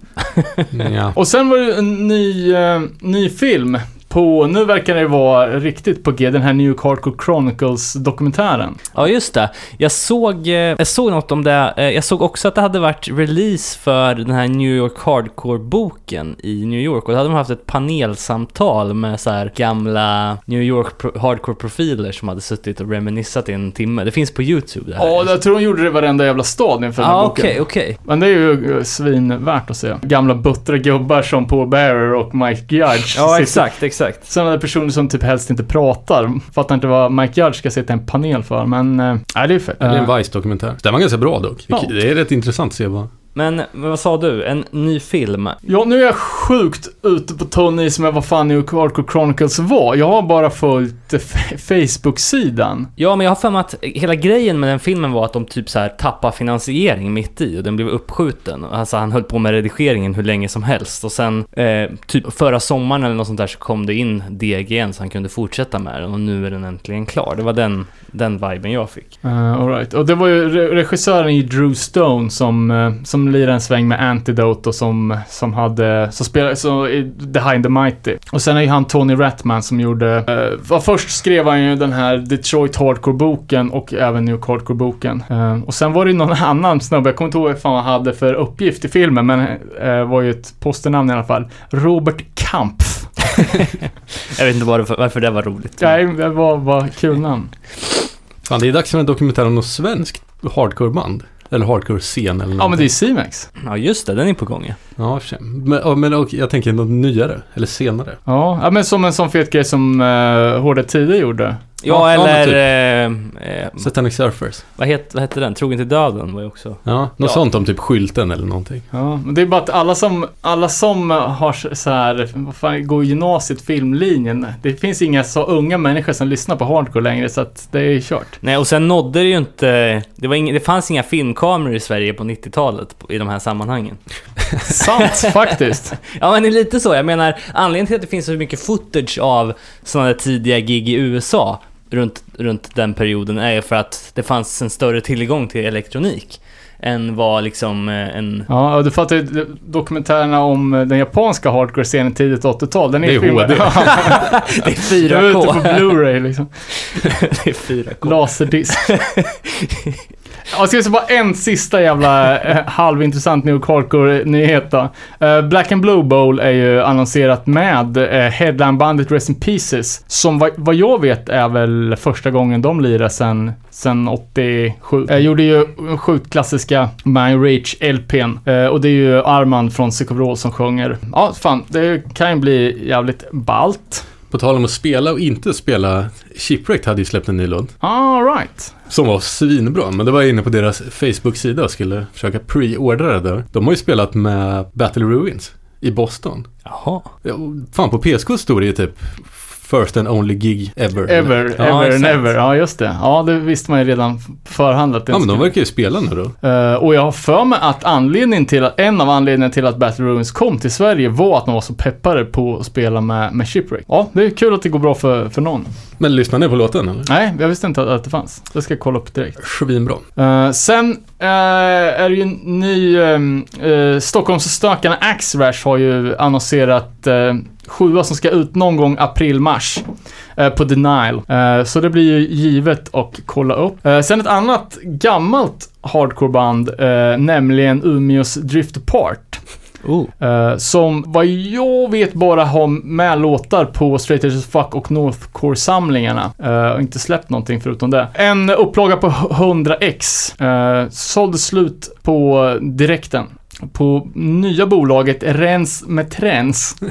Ja. Och sen var det en ny, uh, ny film på, nu verkar det vara riktigt på G, den här New Hardcore Chronicles dokumentären. Ja, just det. Jag såg, eh, jag såg något om det. Eh, Jag såg också att det hade varit release för den här New York Hardcore-boken i New York. Och då hade de haft ett panelsamtal med så här gamla New York pro- Hardcore-profiler som hade suttit och reminissat i en timme. Det finns på YouTube det här. Ja, jag tror de gjorde det i varenda jävla stad inför den här boken. okej, okej. Men det är ju eh, svinvärt att se. Gamla buttra gubbar som Paul Bearer och Mike Judge. Ja, sitter- exakt, exakt. Sådana personer som typ helst inte pratar. Fattar inte vad Mike Judge ska sitta i en panel för, men... äh, nej, det är fett. Det är en Eh, Vice-dokumentär. Den var ganska bra dock. Ja. Det är rätt intressant att se vad... Men, vad sa du? En ny film? Ja, nu är jag sjukt ute på Tony som jag vad fan New York Hardcore Chronicles var. Jag har bara följt eh, Facebook-sidan. Ja, men jag har för mig att hela grejen med den filmen var att de typ så här tappade finansiering mitt i och den blev uppskjuten. Alltså han höll på med redigeringen hur länge som helst och sen eh, typ förra sommaren eller något sånt där så kom det in DG igen så han kunde fortsätta med den och nu är den äntligen klar. Det var den, den viben jag fick. Uh, all right. Och det var ju re- regissören i Drew Stone som, eh, som lirade en sväng med Antidote och som, som hade, som spelade, så i Behind the Mighty. Och sen är ju han Tony Ratman som gjorde, uh, var först skrev han ju den här Detroit Hardcore-boken och även New York Hardcore-boken. Eh, och sen var det ju någon annan snubbe, jag kommer inte ihåg vad fan han hade för uppgift i filmen, men uh, var ju ett posternamn i alla fall. Robert Kampf. Jag vet inte varför, varför det var roligt. Nej, det var, var kul namn. Fan, det är dags för en dokumentär om något svenskt hardcore-band. Eller hardcore-scen eller någonting. Ja, men det är C-Max. Ja, just det, den är på gång ja. Ja, för sig. Men, ja, men och, jag tänker något nyare. Eller senare. Ja, ja, men som en sån fet grej som uh, Hårda Tider gjorde. Ja, Ja, eller... typ. eh, eh, Satanic Surfers. vad, het, vad hette den? Trogen till döden var ju också... Ja, något Ja. sånt om typ skylten eller någonting. Ja, men det är bara att alla som, alla som har så- här, vad fan, går gymnasiet, filmlinjen. Det finns inga så unga människor som lyssnar på hardcore längre så att det är kört. Nej, och sen nådde det ju inte... Det, var ing, det fanns inga filmkameror i Sverige på 90-talet på- i de här sammanhangen. Sant faktiskt. Ja, men det är lite så. Jag menar, anledningen till att det finns så mycket footage av sådana tidiga gig i USA runt, runt den perioden är för att det fanns en större tillgång till elektronik än vad liksom eh, en... Ja, och du fattar ju dokumentärerna om eh, den japanska hardcore-scenen tidigt 80-tal. Den är, Det är filmad- HD. Det är det var ute på 4K. Blu-ray liksom. det är 4K. Laserdisk. Ja, Jag ska säga bara en sista jävla eh, halvintressant New York Hardcore-nyhet då. Eh, Black and Blue Bowl är ju annonserat med eh, headlinebandet Rest in Pieces. Som vad, vad jag vet är väl första gången de lirar sen, sen 87. Eh, gjorde ju sjukt klassiska My Rage LPn. Eh, och det är ju Armand från Sick som sjunger. Ja, fan, det kan ju bli jävligt balt. På tal om att spela och inte spela. Shipwrecked hade ju släppt en ny låt. All right. Som var svinbra, men det var jag inne på deras Facebook-sida och skulle försöka pre-ordra det där. De har ju spelat med Battle Ruins i Boston. Jaha. Ja, fan, på PSK stod det ju typ first and only gig ever. Ever, Ja, ever and ever. Ja, just det. Ja, det visste man ju redan på förhand att det Ja, men de verkar ju spela nu då. Eh, och jag har för mig att anledningen till att, en av anledningarna till att Battle Ruins kom till Sverige var att de var så peppade på att spela med, med Shipwreck. Ja, det är kul att det går bra för, för någon. Men lyssnar ni på låten eller? Nej, jag visste inte att, att det fanns. Det ska jag kolla upp direkt. Svinbra. Eh, sen eh, är det ju en ny, uh, Stockholmsstökarna Axrash har ju annonserat uh, sjua som ska ut någon gång april-mars. eh, på Denial. Eh, så det blir ju givet att kolla upp. Eh, sen ett annat gammalt hardcoreband, nämligen Umeås Drift Apart. Oh. Som vad jag vet bara har med låtar på Straight Edge Fuck och Northcore-samlingarna. Och inte släppt någonting förutom det. En upplaga på 100x. Uh, sålde slut på direkten. På nya bolaget Rens med Trends.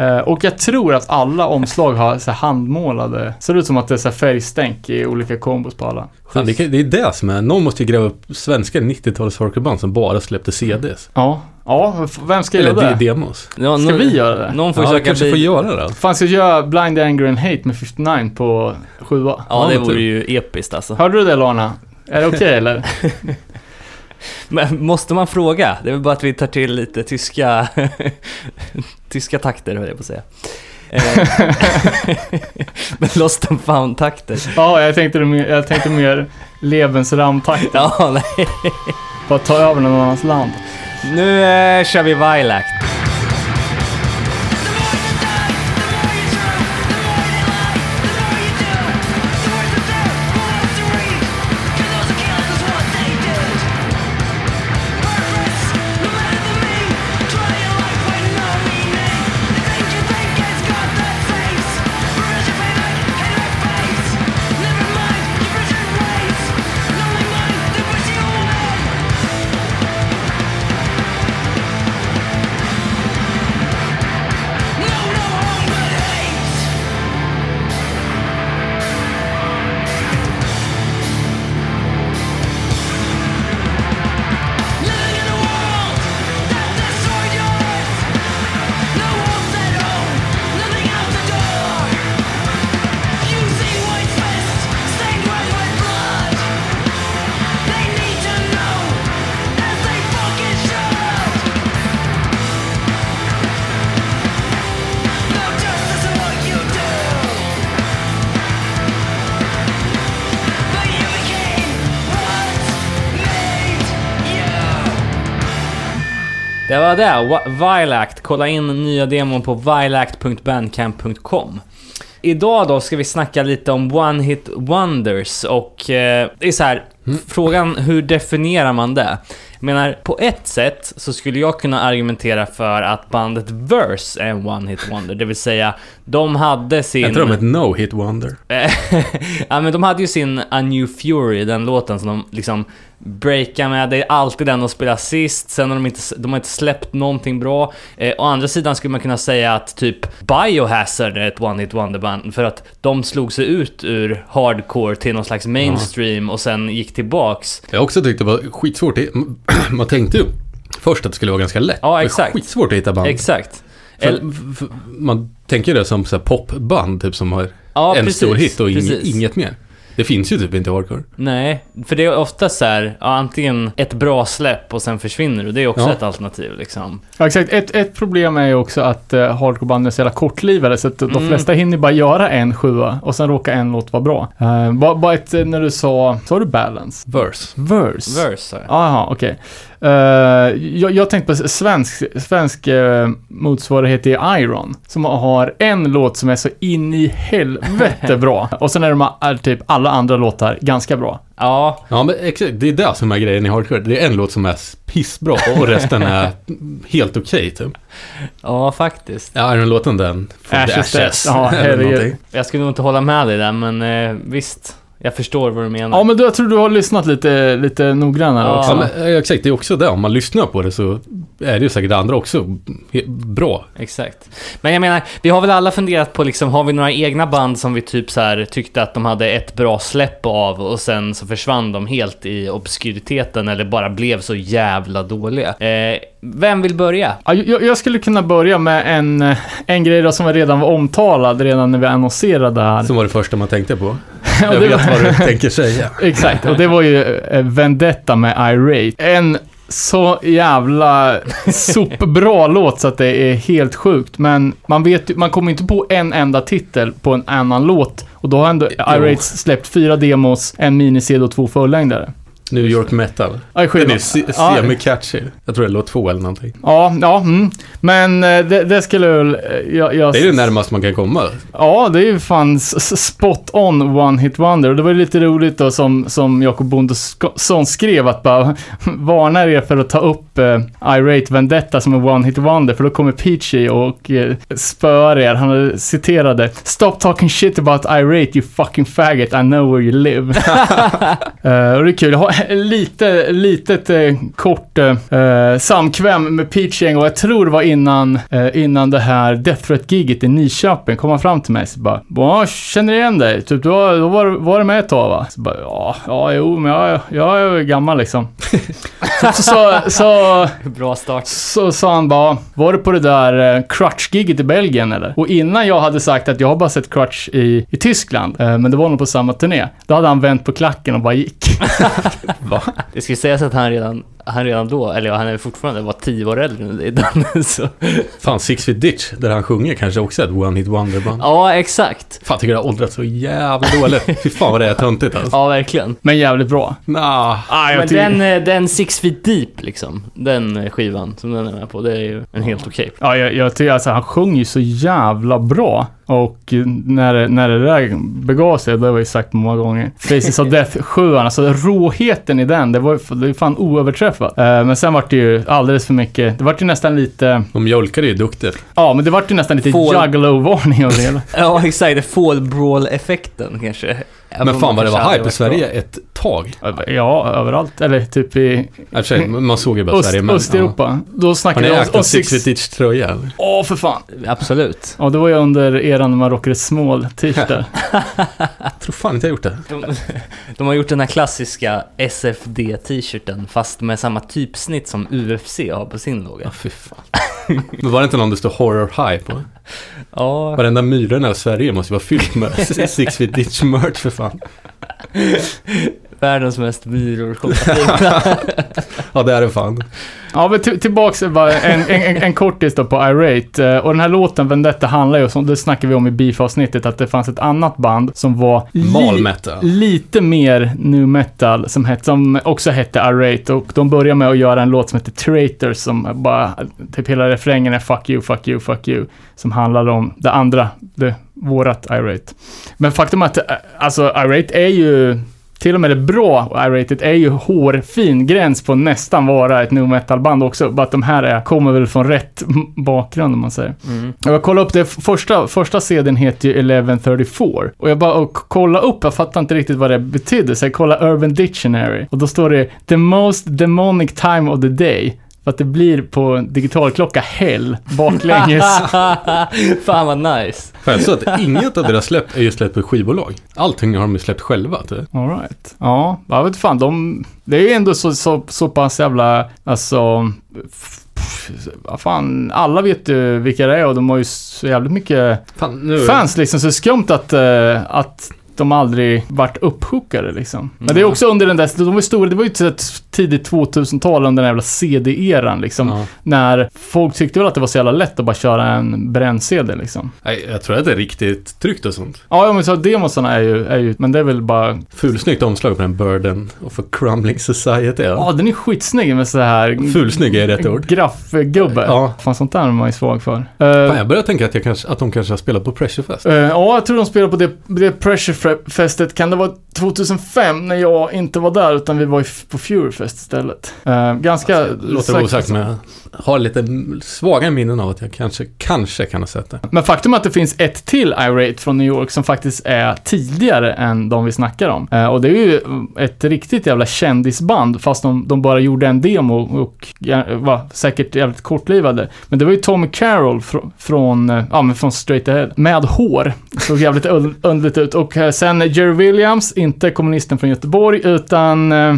Eh, och jag tror att alla omslag har så här handmålade. Ser ut som att det är så här färgstänk i olika kombos på alla. Fan, det, kan- det är det som är, någon måste ju gräva upp svenska 90-tals hardcoreband som bara släppte CDs. Ja, ja, vem ska Eller göra de- det? demos. Ja, Ska vi göra det? Någon får Ja, kanske bi- får göra det. Fan, ska jag göra Blind Anger and Hate med 59 på sjua? Ja, det Ja, vore typ. ju episkt alltså. Hörde du det Lana? Är det okej eller? Men måste man fråga? Det är väl bara att vi tar till lite tyska, tyska takter höll jag på att säga. Eh, Men Lost and found-takter. Ja, jag tänkte, mer- jag tänkte mer Lebensraumtakt. Ja, nej. Bara ta över någon annans land. Nu eh, kör vi Vilac. Vilact. Kolla in nya demon på vilact.bandcamp.com. Idag då ska vi snacka lite om One Hit Wonders och eh, det är så här, frågan hur definierar man det? Jag menar, på ett sätt så skulle jag kunna argumentera för att bandet Verse är en One Hit Wonder, det vill säga de hade sin... Jag tror de är ett no-hit wonder. ja men de hade ju sin A New Fury, den låten som de liksom breakar med. Det är alltid den de spelar sist, sen har de inte, de har inte släppt någonting bra. Eh, å andra sidan skulle man kunna säga att typ Biohazard är ett One Hit Wonder-band för att de slog sig ut ur hardcore till någon slags mainstream och sen gick tillbaks. Jag också tyckt det var skitsvårt. Det- Man tänkte ju först att det skulle vara ganska lätt. Ja, Det är exakt. skitsvårt att hitta band. Exakt. För, för, man tänker det som så popband typ som har Ja, en precis, stor hit och precis. inget mer. Det finns ju typ inte hardcore. Nej, för det är ofta så här, ja, antingen ett bra släpp och sen försvinner du. Det är också Ja. ett alternativ liksom. Ja, exakt. Ett, ett problem är ju också att uh, hardcorebanden är så jävla kortlivade så att de Mm. flesta hinner bara göra en sjua och sen råkar en låt vara bra. Uh, bara, bara ett, eh, när du sa, sa du balance? Verse. Verse? Verse, sa jag. Jaha, okej. Eh, jag, jag tänkte på svensk, svensk uh, motsvarighet till Iron. Som har en låt som är så in i helvete bra. Och sen är de är typ alla andra låtar ganska bra. Ja, Ja men exakt, det är det som är grejen i hardcore. Det är en låt som är pissbra och resten är helt okej typ. ja faktiskt. Ja, Iron-låten den. Ashes. Ashes. Ja, eller herregud. någonting. Jag skulle nog inte hålla med dig där, men eh, visst. Jag förstår vad du menar. Ja, men du, jag tror du har lyssnat lite, lite noggrannare Ja. också. Ja, men, eh, exakt, det är också det. Om man lyssnar på det så är det ju säkert andra också bra. Exakt. Men jag menar, vi har väl alla funderat på liksom, har vi några egna band som vi typ så här tyckte att de hade ett bra släpp av och sen så försvann de helt i obskuriteten eller bara blev så jävla dåliga. Eh, vem vill börja? Ja, jag, jag skulle kunna börja med en, eh, en grej då som redan var omtalad redan när vi annonserade här. Som var det första man tänkte på. Och Jag det vet var- vad du tänker säga. Exakt, och det var ju eh, Vendetta med Irate. En så jävla sopbra låt så att det är helt sjukt. Men man vet man kommer inte på en enda titel på en annan låt. Och då har ändå Irate släppt fyra demos, en mini-CD och två fullängdare. New York Metal. Ja, Den är se- Ja. semi-catchy. Jag tror det är låt två eller någonting. Ja, ja, mm. Men eh, det, det skulle väl... eh, Jag, jag, Det är det närmaste man kan komma. Ja, det är ju fan spot on one hit wonder. Och det var ju lite roligt då som, som Jakob Bondesson skrev att bara varnar er för att ta upp eh, Irate Vendetta som en one hit wonder för då kommer Peachy och eh, spöar er. Han citerade Stop talking shit about Irate you fucking faggot, I know where you live. Eh, och det är kul. Lite, litet eh, kort eh, samkväm med Peachy en gång. Jag tror det var innan, eh, innan det här Death Threat-giget i Nyköping. kom han fram till mig så bara, ja, känner igen dig. Typ, du var, då var, var du med ett tag va? Så bara, ja, ja, jo, men jag, jag är gammal liksom. så, så, så, så Bra start. så sa han bara, var du på det där eh, Crutch-giget i Belgien eller? Och innan jag hade sagt att jag har bara sett Crutch i, i Tyskland, eh, men det var nog på samma turné, då hade han vänt på klacken och bara gick. Va? Det ska sägas att han redan, han redan då, eller ja, han är fortfarande, var tio år äldre än dig Danne, så. Fan, Six Feet Ditch, där han sjunger, kanske också ett one hit wonder-band. Ja, exakt. Fan, tycker det har åldrats så jävla dåligt. Fy fan vad det är töntigt alltså. Ja, verkligen. Men jävligt bra. Nah. Ah, jag Men tycker- den, eh, den Six Feet Deep liksom, den eh, skivan som den är med på, det är ju en helt okej. Ja, jag, jag tycker alltså han sjunger ju så jävla bra. Och eh, när, det- när det där begav sig, det har jag ju sagt många gånger. Faces of Death 7 alltså råheten i den, det var ju fan oöverträffat. Eh, men sen vart det ju alldeles för mycket, det vart ju nästan lite, De mjölkar ju duktigt. ja men det vart ju nästan lite Får- juggalo-varning av det hela. Ja, exakt. Det Fall Brawl-effekten kanske. Men fan vad det var hype i Sverige varit ett tag. Ja, överallt. Eller typ i I och för sig, man såg ju bara Öst, Sverige. men- Östeuropa. Då Ja. Har snackade ni vi ägt en Six tröja eller? Åh, för fan. bra. Absolut. Ja, det var ju under eran när man rockade small t-shirtar. Jag tror fan inte jag gjort det. De, de har gjort den här klassiska SFD-t-shirten fast med samma typsnitt som UFC har på sin Ja, logga. fy fan. Men var det inte någon det stod Horror High på? Ja, Varenda myrorna i Sverige måste ju vara fyllt med Six Feet Ditch merch för fan. världens mest myror Ja, det är det fan. Ja, men till, tillbaks bara en, en, en, kortis då på Irate. Eh, Och den här låten, Vendetta, handlar ju om, det snackade vi om i beef-avsnittet, att det fanns ett annat band som var metal. lite mer nu metal, som, het, som också hette Irate. Och de började med att göra en låt som heter Traitors, som bara, typ hela refrängen är fuck you, fuck you, fuck you. Som handlar om det andra, det, vårat Irate. Men faktum är att, eh, alltså Irate är ju till och med det bra I-rated är ju hårfin gräns på nästan vara ett nu metal-band också. Bara att de här är, kommer väl från rätt bakgrund om man säger. mm. Jag kollade upp det, första, första CDn heter ju 1134. Och jag bara och kolla upp, jag fattar inte riktigt vad det betydde. Så jag kollade Urban Dictionary. Och då står det “The most demonic time of the day”. För att det blir på digitalklocka hell baklänges. Fan vad nice. För jag så att inget av deras släpp är ju släppt på skivbolag. Allting har de ju släppt själva. Typ. All right. Ja, jag vet fan, de... Det är ju ändå så, så, så pass jävla, alltså... Vad fan, alla vet ju vilka det är och de har ju så jävligt mycket Fan, nu... fans liksom. Så det är skumt att, eh, att de aldrig vart upphookade liksom. Men det är också under den där, de var stora, det var ju ett tidigt 2000-tal under den jävla CD-eran liksom. Ja. När folk tyckte väl att det var så jävla lätt att bara köra en bränn-CD liksom. Nej, jag tror att det är riktigt tryggt och sånt. Ja, ja, men så demosarna är ju, är ju, men det är väl bara Fulsnyggt omslag på den Burden of a Crumbling Society. Ja, Ja. den är skitsnygg med så här... Fulsnygg är rätt ord. Graffgubbe. Ja. Fan, sånt där är man ju svag för. Fan, Uh, jag börjar tänka att, jag kanske, att de kanske har spelat på Pressurefest. ja, jag tror de spelar på det, det Pressure Fury-festet, kan det vara 2005 när jag inte var där utan vi var på Fury-fest istället. Eh, ganska... Låter det osagt men jag har lite svaga minnen av att jag kanske, kanske kan ha sett det. Men faktum är att det finns ett till Irate från New York som faktiskt är tidigare än de vi snackar om. Eh, och det är ju ett riktigt jävla kändisband, fast de, de bara gjorde en demo och var säkert jävligt kortlivade. Men det var ju Tommy Carroll fr från, eh, ja men från Straight Ahead, med hår. Såg jävligt un- underligt ut. Och eh, sen Jerry Williams, inte kommunisten från Göteborg, utan eh,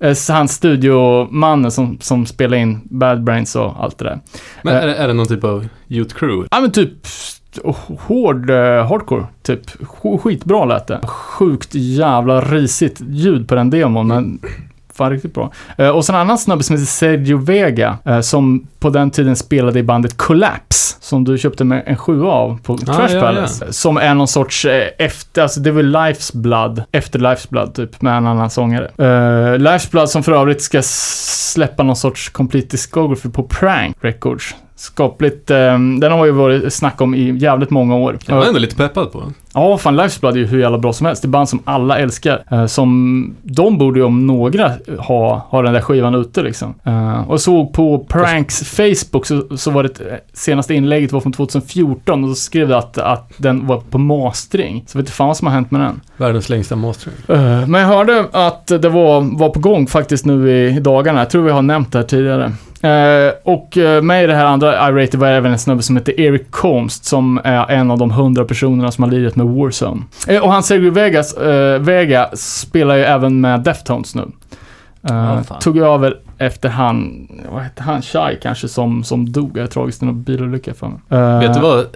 eh, hans studiomannen som, som spelade in Bad Brains och allt det där. Men Eh. är, det- är det någon typ av Youth Crew? Ja men typ hård eh, hardcore, typ. Sk- Skitbra lät det. Sjukt jävla risigt ljud på den demon, men fan riktigt bra. Eh, och sen en annan snubbe som heter Sergio Vega, eh, som på den tiden spelade i bandet Collapse, som du köpte med en sjua av på Trash ja, Palace. Som är någon sorts eh, efter, alltså det var Life's Blood, efter Life's Blood typ, med en annan sångare. Eh, Life's Blood som för övrigt ska släppa någon sorts complete discography på Prank Records. Skapligt, eh, den har ju varit snack om i jävligt många år. Jag var ändå lite peppad på den. Ja, fan Life's Blood är ju hur jävla bra som helst. Det är band som alla älskar. Eh, som, de borde ju om några ha, ha den där skivan ute liksom. Eh, och såg på Pranks Facebook så, så var det ett, eh, senaste inlägget var från 2014 och då skrev det att, att den var på mastering. Så vet inte fan vad som har hänt med den. Världens längsta mastering. Men jag hörde att det var, var på gång faktiskt nu i, i dagarna. Jag tror vi har nämnt det här tidigare. Eh, och eh, med i det här andra Irate var även en snubbe som heter Eric Combs som är en av de hundra personerna som har lirat med Warzone. Eh, och han Sergio Vegas, eh, Vega spelar ju även med Deftones nu. Eh, fan. tog över efter han, vad hette han, Shai kanske som, som dog eh, tragiskt i någon bilolycka för mig. Eh, Vet du vad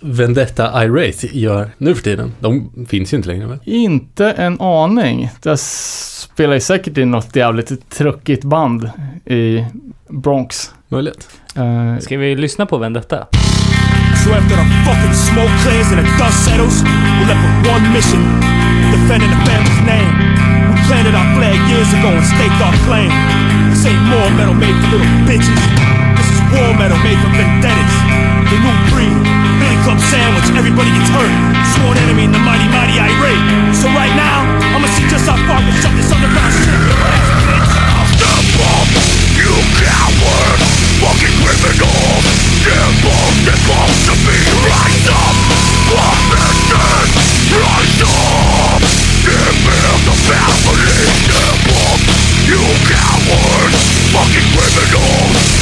Vendetta Irate gör nu för tiden? De finns ju inte längre väl? Inte en aning. Jag spelar ju säkert i något jävligt truckigt band i Bronx. Möjligt. Eh, Ska vi lyssna på Vendetta? So after the fucking smoke clears and the dust settles, we're left with one mission, defending the family's name. We planted our flag years ago and staked our claim. This ain't more metal made for little bitches. This is war metal made for vendettas. The new Club sandwich, everybody gets hurt. Sworn enemy in the mighty, mighty irate. So right now, I'ma see just how far we can shut this underground shit. Step up, you coward, fucking criminal. Step up, step up to me, rise up, offended, rise up. Defend the family, step up, you coward, fucking criminal. Step up, step up to me, rise up, offended, rise up. Defend the family, we will not be broken by your bunch of fucking hypocrites.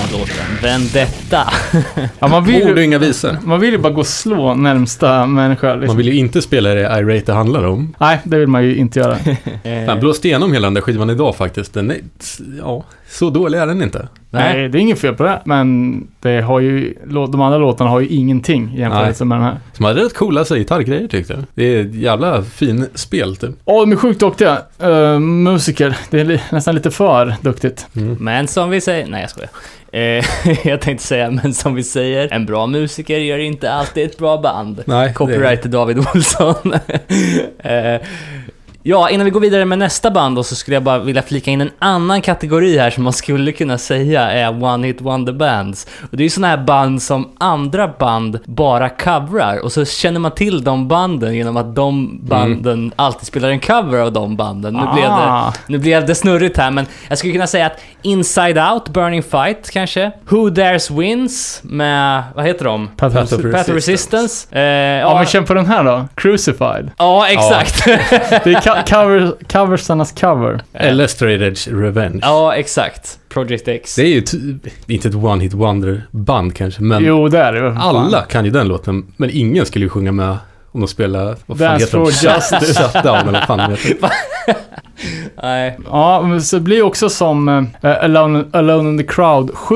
låten Vendetta. ja, man, vill Ord och ju, inga visor. man vill ju bara gå och slå närmsta människa. Liksom. Man vill ju inte spela det Irate det handlar om. Nej, det vill man ju inte göra. Jag blåste igenom hela den där skivan idag faktiskt. Den är, ja, så dålig är den inte. Nej, det är inget fel på det. Men det har ju, de andra låtarna har ju ingenting i jämförelse med den här. Som hade rätt coola gitarrgrejer tyckte jag. Det är ett jävla fin spel typ. Ja, de är sjukt duktiga. Uh, musiker. Det är li- nästan lite för duktigt. Men som vi säger, nej jag skojar. Eh, jag tänkte säga, men som vi säger, en bra musiker gör inte alltid ett bra band. Nej, Copyright till David Olsson. eh, ja, innan vi går vidare med nästa band då, så skulle jag bara vilja flika in en annan kategori här som man skulle kunna säga är One Hit Wonder Bands. Och det är ju sådana här band som andra band bara coverar och så känner man till de banden genom att de banden alltid spelar en cover av de banden. Nu, blev det, Ah. nu blev det snurrigt här men jag skulle kunna säga att Inside Out, Burning Fight kanske. Who Dares Wins med, vad heter de? Path Path of Path of Resistance. Eh, Ja, men känn på den här då. Crucified. Ja, exakt. Är co- cover, coversarnas cover. Eller Straight Edge Revenge. ja, exakt. Project X. Det är ju inte ett One Hit Wonder band kanske, men Jo, det är det alla kan ju den låten. Men ingen skulle ju sjunga med om de spelar, vad fan Dance heter de? Justice. Shutdown eller vad fan heter. Nej. Ja, men så det blir också som eh, Alone, Alone in the Crowd 7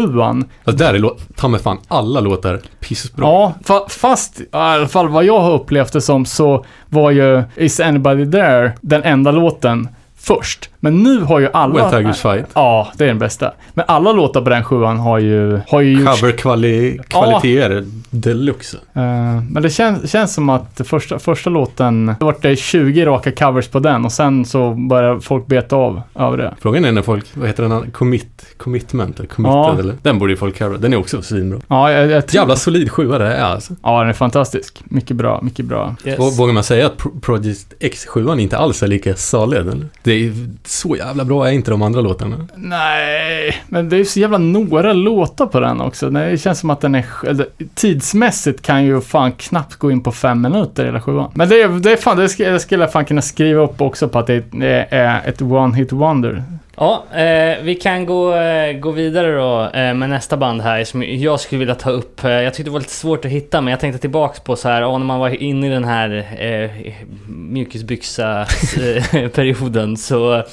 Fast där är ta mig fan alla låtar pissbra. Ja, fa fast i alla fall vad jag har upplevt det som så var ju Is anybody there den enda låten först. Men nu har ju alla... When Tigers Fight. Ja, det är den bästa. Men alla låtar på den sjuan har ju, har ju. Cover-kvaliteter deluxe. Eh, men det känns, känns som att första, första låten, det vart det 20 raka covers på den och sen så börjar folk beta av över det. Frågan är när folk, vad heter den? Commit, commitment eller committed Ja. eller? Den borde ju folk covera. Den är också svinbra. Ja, jag, jag tror- Jävla solid sjua det är alltså. Ja, den är fantastisk. Mycket bra, mycket bra. Yes. Vå- Vågar man säga att Pro- Project X7 inte alls är lika salig? eller? Det är så jävla bra är inte de andra låtarna. Nej, men det är ju så jävla några låtar på den också. Det känns som att den är... Eller, tidsmässigt kan ju fan knappt gå in på fem minuter hela sjuan. Men det, är- det är fan, det skulle, jag fan kunna skriva upp också på att det är ett one-hit wonder. Ja, eh, vi kan gå, eh, gå vidare då eh, med nästa band här som jag skulle vilja ta upp. Eh, jag tyckte det var lite svårt att hitta men jag tänkte tillbaks på så här, ja, när man var inne i den här eh, mjukisbyxa-perioden så,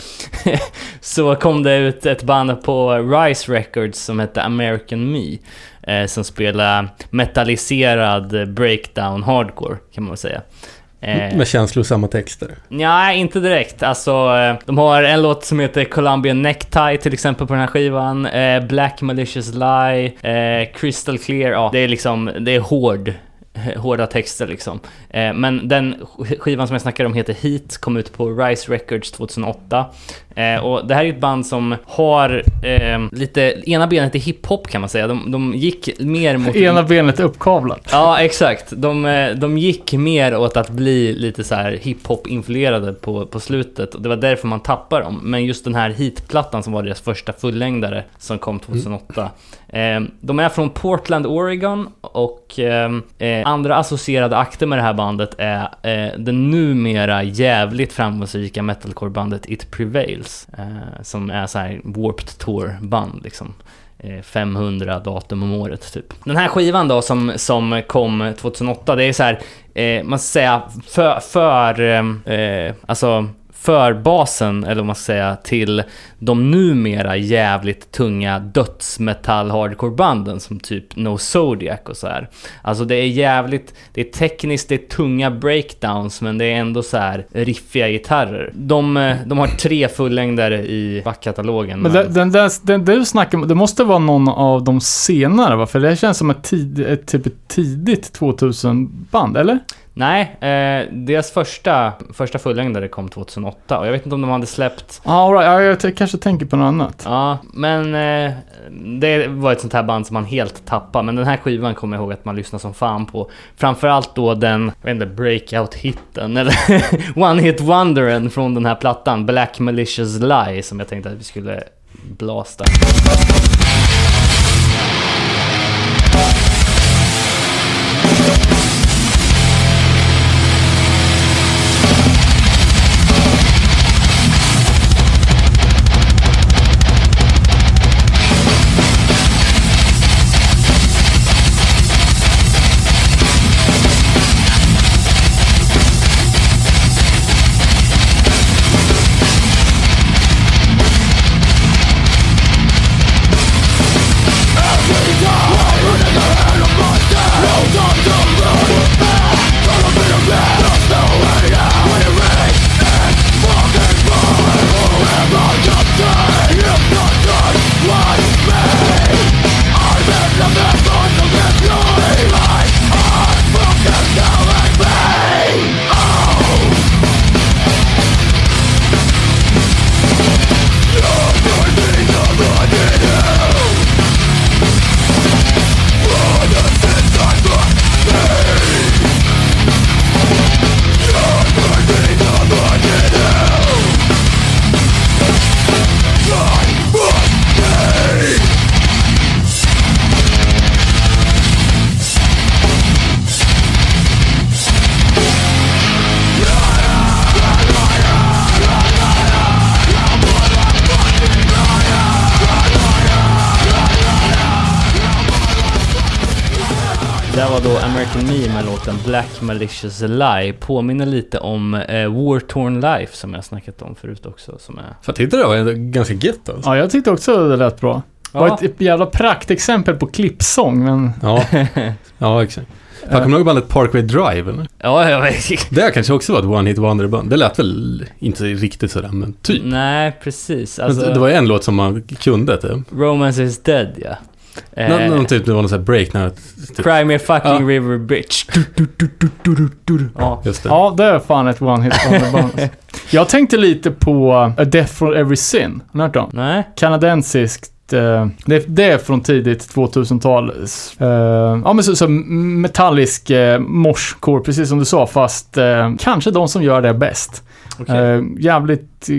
så kom det ut ett band på Rise Records som hette American Me. Eh, som spelar metalliserad breakdown hardcore kan man väl säga. Eh, Med känslosamma texter. Nej, inte direkt. Alltså, eh, de har en låt som heter Colombian Necktie till exempel på den här skivan. Eh, Black Malicious Lie, eh, Crystal Clear. Ja, det är liksom, det är hård. Hårda texter liksom. Eh, men den sk- skivan som jag snackar om heter Heat, kom ut på Rise Records 2008. Eh, och det här är ett band som har eh, lite, ena benet i hiphop kan man säga. De, de gick mer mot... Ena benet uppkavlat. Ja, exakt. De, eh, de gick mer åt att bli lite så här hiphop-influerade på, på slutet och det var därför man tappade dem. Men just den här Heat-plattan som var deras första fullängdare som kom 2008. Eh, Ehm, de är från Portland, Oregon och ehm, eh, andra associerade akter med det här bandet är eh, det numera jävligt framgångsrika metalcore-bandet It Prevails. Eh, som är så här Warped Tour-band liksom. Eh, 500 datum om året typ. Den här skivan då som, som kom 2008, det är så här, eh, man ska säga för, för eh, alltså förbasen, eller vad man ska säga, till de numera jävligt tunga dödsmetall hardcore-banden som typ No Zodiac och så här. Alltså det är jävligt, det är tekniskt, det är tunga breakdowns men det är ändå så här riffiga gitarrer. De, eh, de har tre fullängdare i backkatalogen. Men den, den, den där du snackar om, det måste vara någon av de senare va? För det känns som ett, tid, ett typ ett tidigt 2000-band, eller? Nej, eh, deras första, första fullängdare kom 2008 och jag vet inte om de hade släppt Ah, all right. ja, jag kanske tänker på något annat. Ja, men eh, det var ett sånt här band som man helt tappade. Men den här skivan kommer jag ihåg att man lyssnade som fan på. Framförallt då den, jag vet inte, breakout-hitten eller one-hit wonderen från den här plattan. Black Malicious Lie som jag tänkte att vi skulle blasta. Me med låten Black Malicious Lie. Påminner lite om eh, War Torn Life som jag snackat om förut också. Som är... Jag tyckte det var ganska gött alltså. Ja, jag tyckte också det lät bra. Det var Ja. ett jävla praktexempel på klippsång, men... Ja, ja exakt. Fan, kommer du ihåg bandet Parkway Drive? Eller? Ja, jag vet. Det kanske också var ett one hit wonder band. Det lät väl inte riktigt sådär, men typ. Nej, precis. Men Alltså, det var en låt som man kunde typ. Romance is dead, ja. Eh, Någon, någon typ, det var någon sån här break när... Typ, Cry me a fucking Ja. river bitch. Du, du, du. Ja. just det. Ja, det är fan ett one hit wonder-band. Jag tänkte lite på A Death for Every Sin. Har ni hört dem? Nej. Kanadensiskt. Eh, Det, det är från tidigt 2000-tal. eh, ja, men så, så metallisk uh, moshcore, precis som du sa, fast eh, kanske de som gör det bäst. Okej. Eh, jävligt... eh,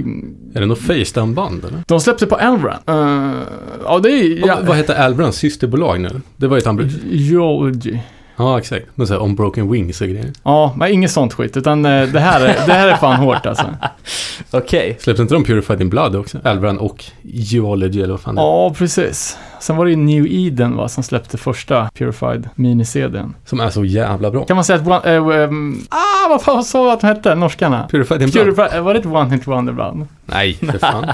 Är det något Facetime-band eller? de släppte på Elvran. Uh, ja, det är... Ja. Vad heter Albrans systerbolag nu? Det var ju ett han... Geology. Ja, exakt. Men såhär On Broken Wings och grejer. Ja, men inget sånt skit. Utan eh, det, här är, det här är fan hårt alltså. Okej. Släppte inte de Purified in Blood också? Alvran och Geology eller vad fan det är. Ja, precis. Sen var det ju New Eden va, som släppte första Purified mini-CDn. Som är så jävla bra. Kan man säga att... One, eh, ehm, ah, vad fan sa jag att de hette? Norskarna? Purified in Blood? Purified, var det ett One Hit Wonder band? Nej, för fan.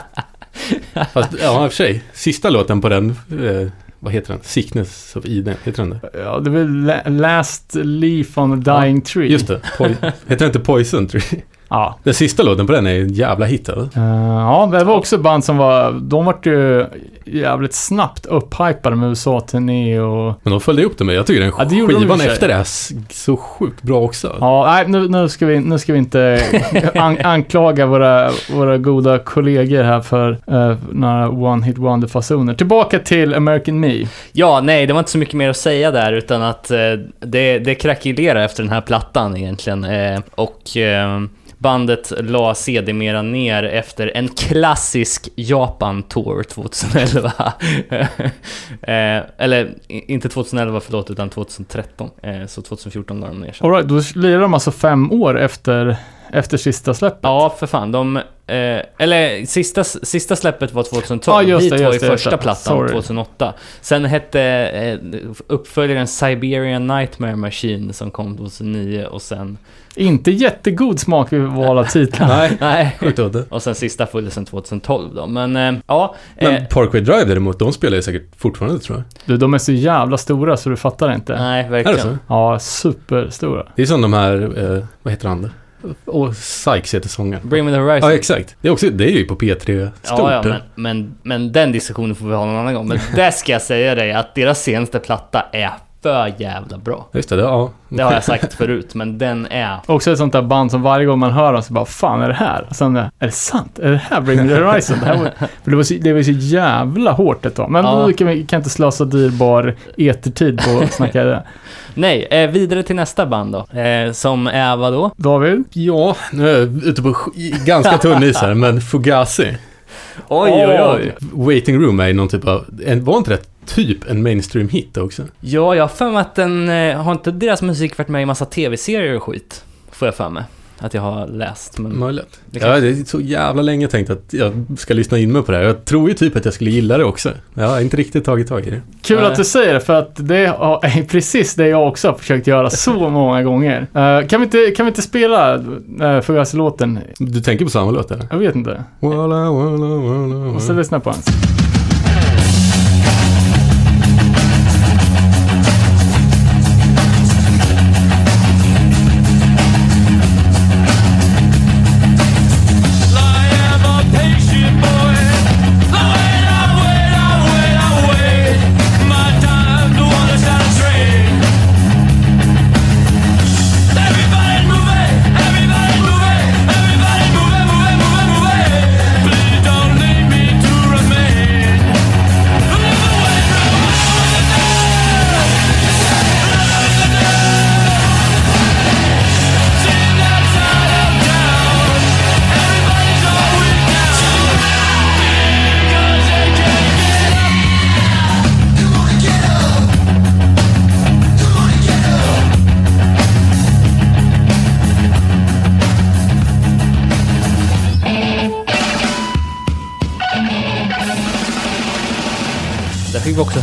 Fast, ja, i och för sig. Sista låten på den, eh, vad heter den? Sickness of Eden, heter den det? Ja, det är väl La- Last Leaf on a Dying Tree. Just det. Poi- heter den inte Poison Tree? Ja. Den sista låten på den är en jävla hit, eller? Eh, ja, det var också band som var... De vart ju jävligt snabbt upphypade med USA-turné och... Men de följde upp det med, jag tycker den Ja, det de skivan sig. efter det är så sjukt bra också. Ja, nej, nu, nu, ska vi, nu ska vi inte an, anklaga våra, våra goda kollegor här för uh, några One Hit Wonder-fasoner. Tillbaka till American Me. Ja, nej, det var inte så mycket mer att säga där, utan att eh, det, det krackelerar efter den här plattan egentligen. Eh, och eh, bandet la sedermera ner efter en klassisk Japan-tour 2011. eh, eller inte 2011, förlåt, utan 2013. Eh, så 2014 la de ner sig. Alright, då lirade de alltså fem år efter, efter sista släppet. Ja, för fan. De, eh, eller sista, sista släppet var 2012. Ja, just Hit det, var ju just det, första plattan Sorry. 2008. Sen hette eh, uppföljaren Siberian Nightmare Machine som kom 2009 och sen... Inte jättegod smak vid val av titlar. Nej, Nej. sjukt udda. Och sen sista följde sen 2012 då. Men eh, ja. Men eh, Parkway Drive däremot, de spelar ju säkert fortfarande tror jag. Du, de är så jävla stora så du fattar inte. nej, Är det verkligen. så? Ja, superstora. Det är som de här, eh, vad heter han? Och Sykes heter sångaren. Bring me the horizon. Ja, exakt. Det är, också, det är ju på P3 stort. Ja, ja, det. men, men, men den diskussionen får vi ha någon annan gång. Men det ska jag säga dig att deras senaste platta är för jävla bra. Just det, det, ja. Det har jag sagt förut, men den är... Också ett sånt där band som varje gång man hör dem så bara fan är det här? Och sen är det sant? Är det här Bring Me The Horizon? Det, här var, för det, var så, det var så jävla hårt ett tag. Men Ja. då kan vi kan inte slösa dyrbar etertid på att snacka det. Nej, eh, vidare till nästa band då. Eh, som är vad då? David? Ja, nu är jag ute på ganska tunn is här, men Fugazi. Oj, oj, oj. Waiting Room är någon typ av, en, var inte det typ en mainstream hit också? Ja, jag har för mig att den... Eh, har inte deras musik varit med i massa tv-serier och skit? Får jag för mig. Att jag har läst, men... Möjligt. Det Ja, kan- det är så jävla länge tänkt att jag ska lyssna in mig på det här. Jag tror ju typ att jag skulle gilla det också. Jag har inte riktigt tagit tag i det. Kul Nej. att du säger det för att det är precis det jag också har försökt göra så många gånger. Eh, kan, vi inte, kan vi inte spela uh, Fugazi-låten? Du tänker på samma låt eller? Jag vet inte. Walla, walla, walla, Måste walla. lyssna på den.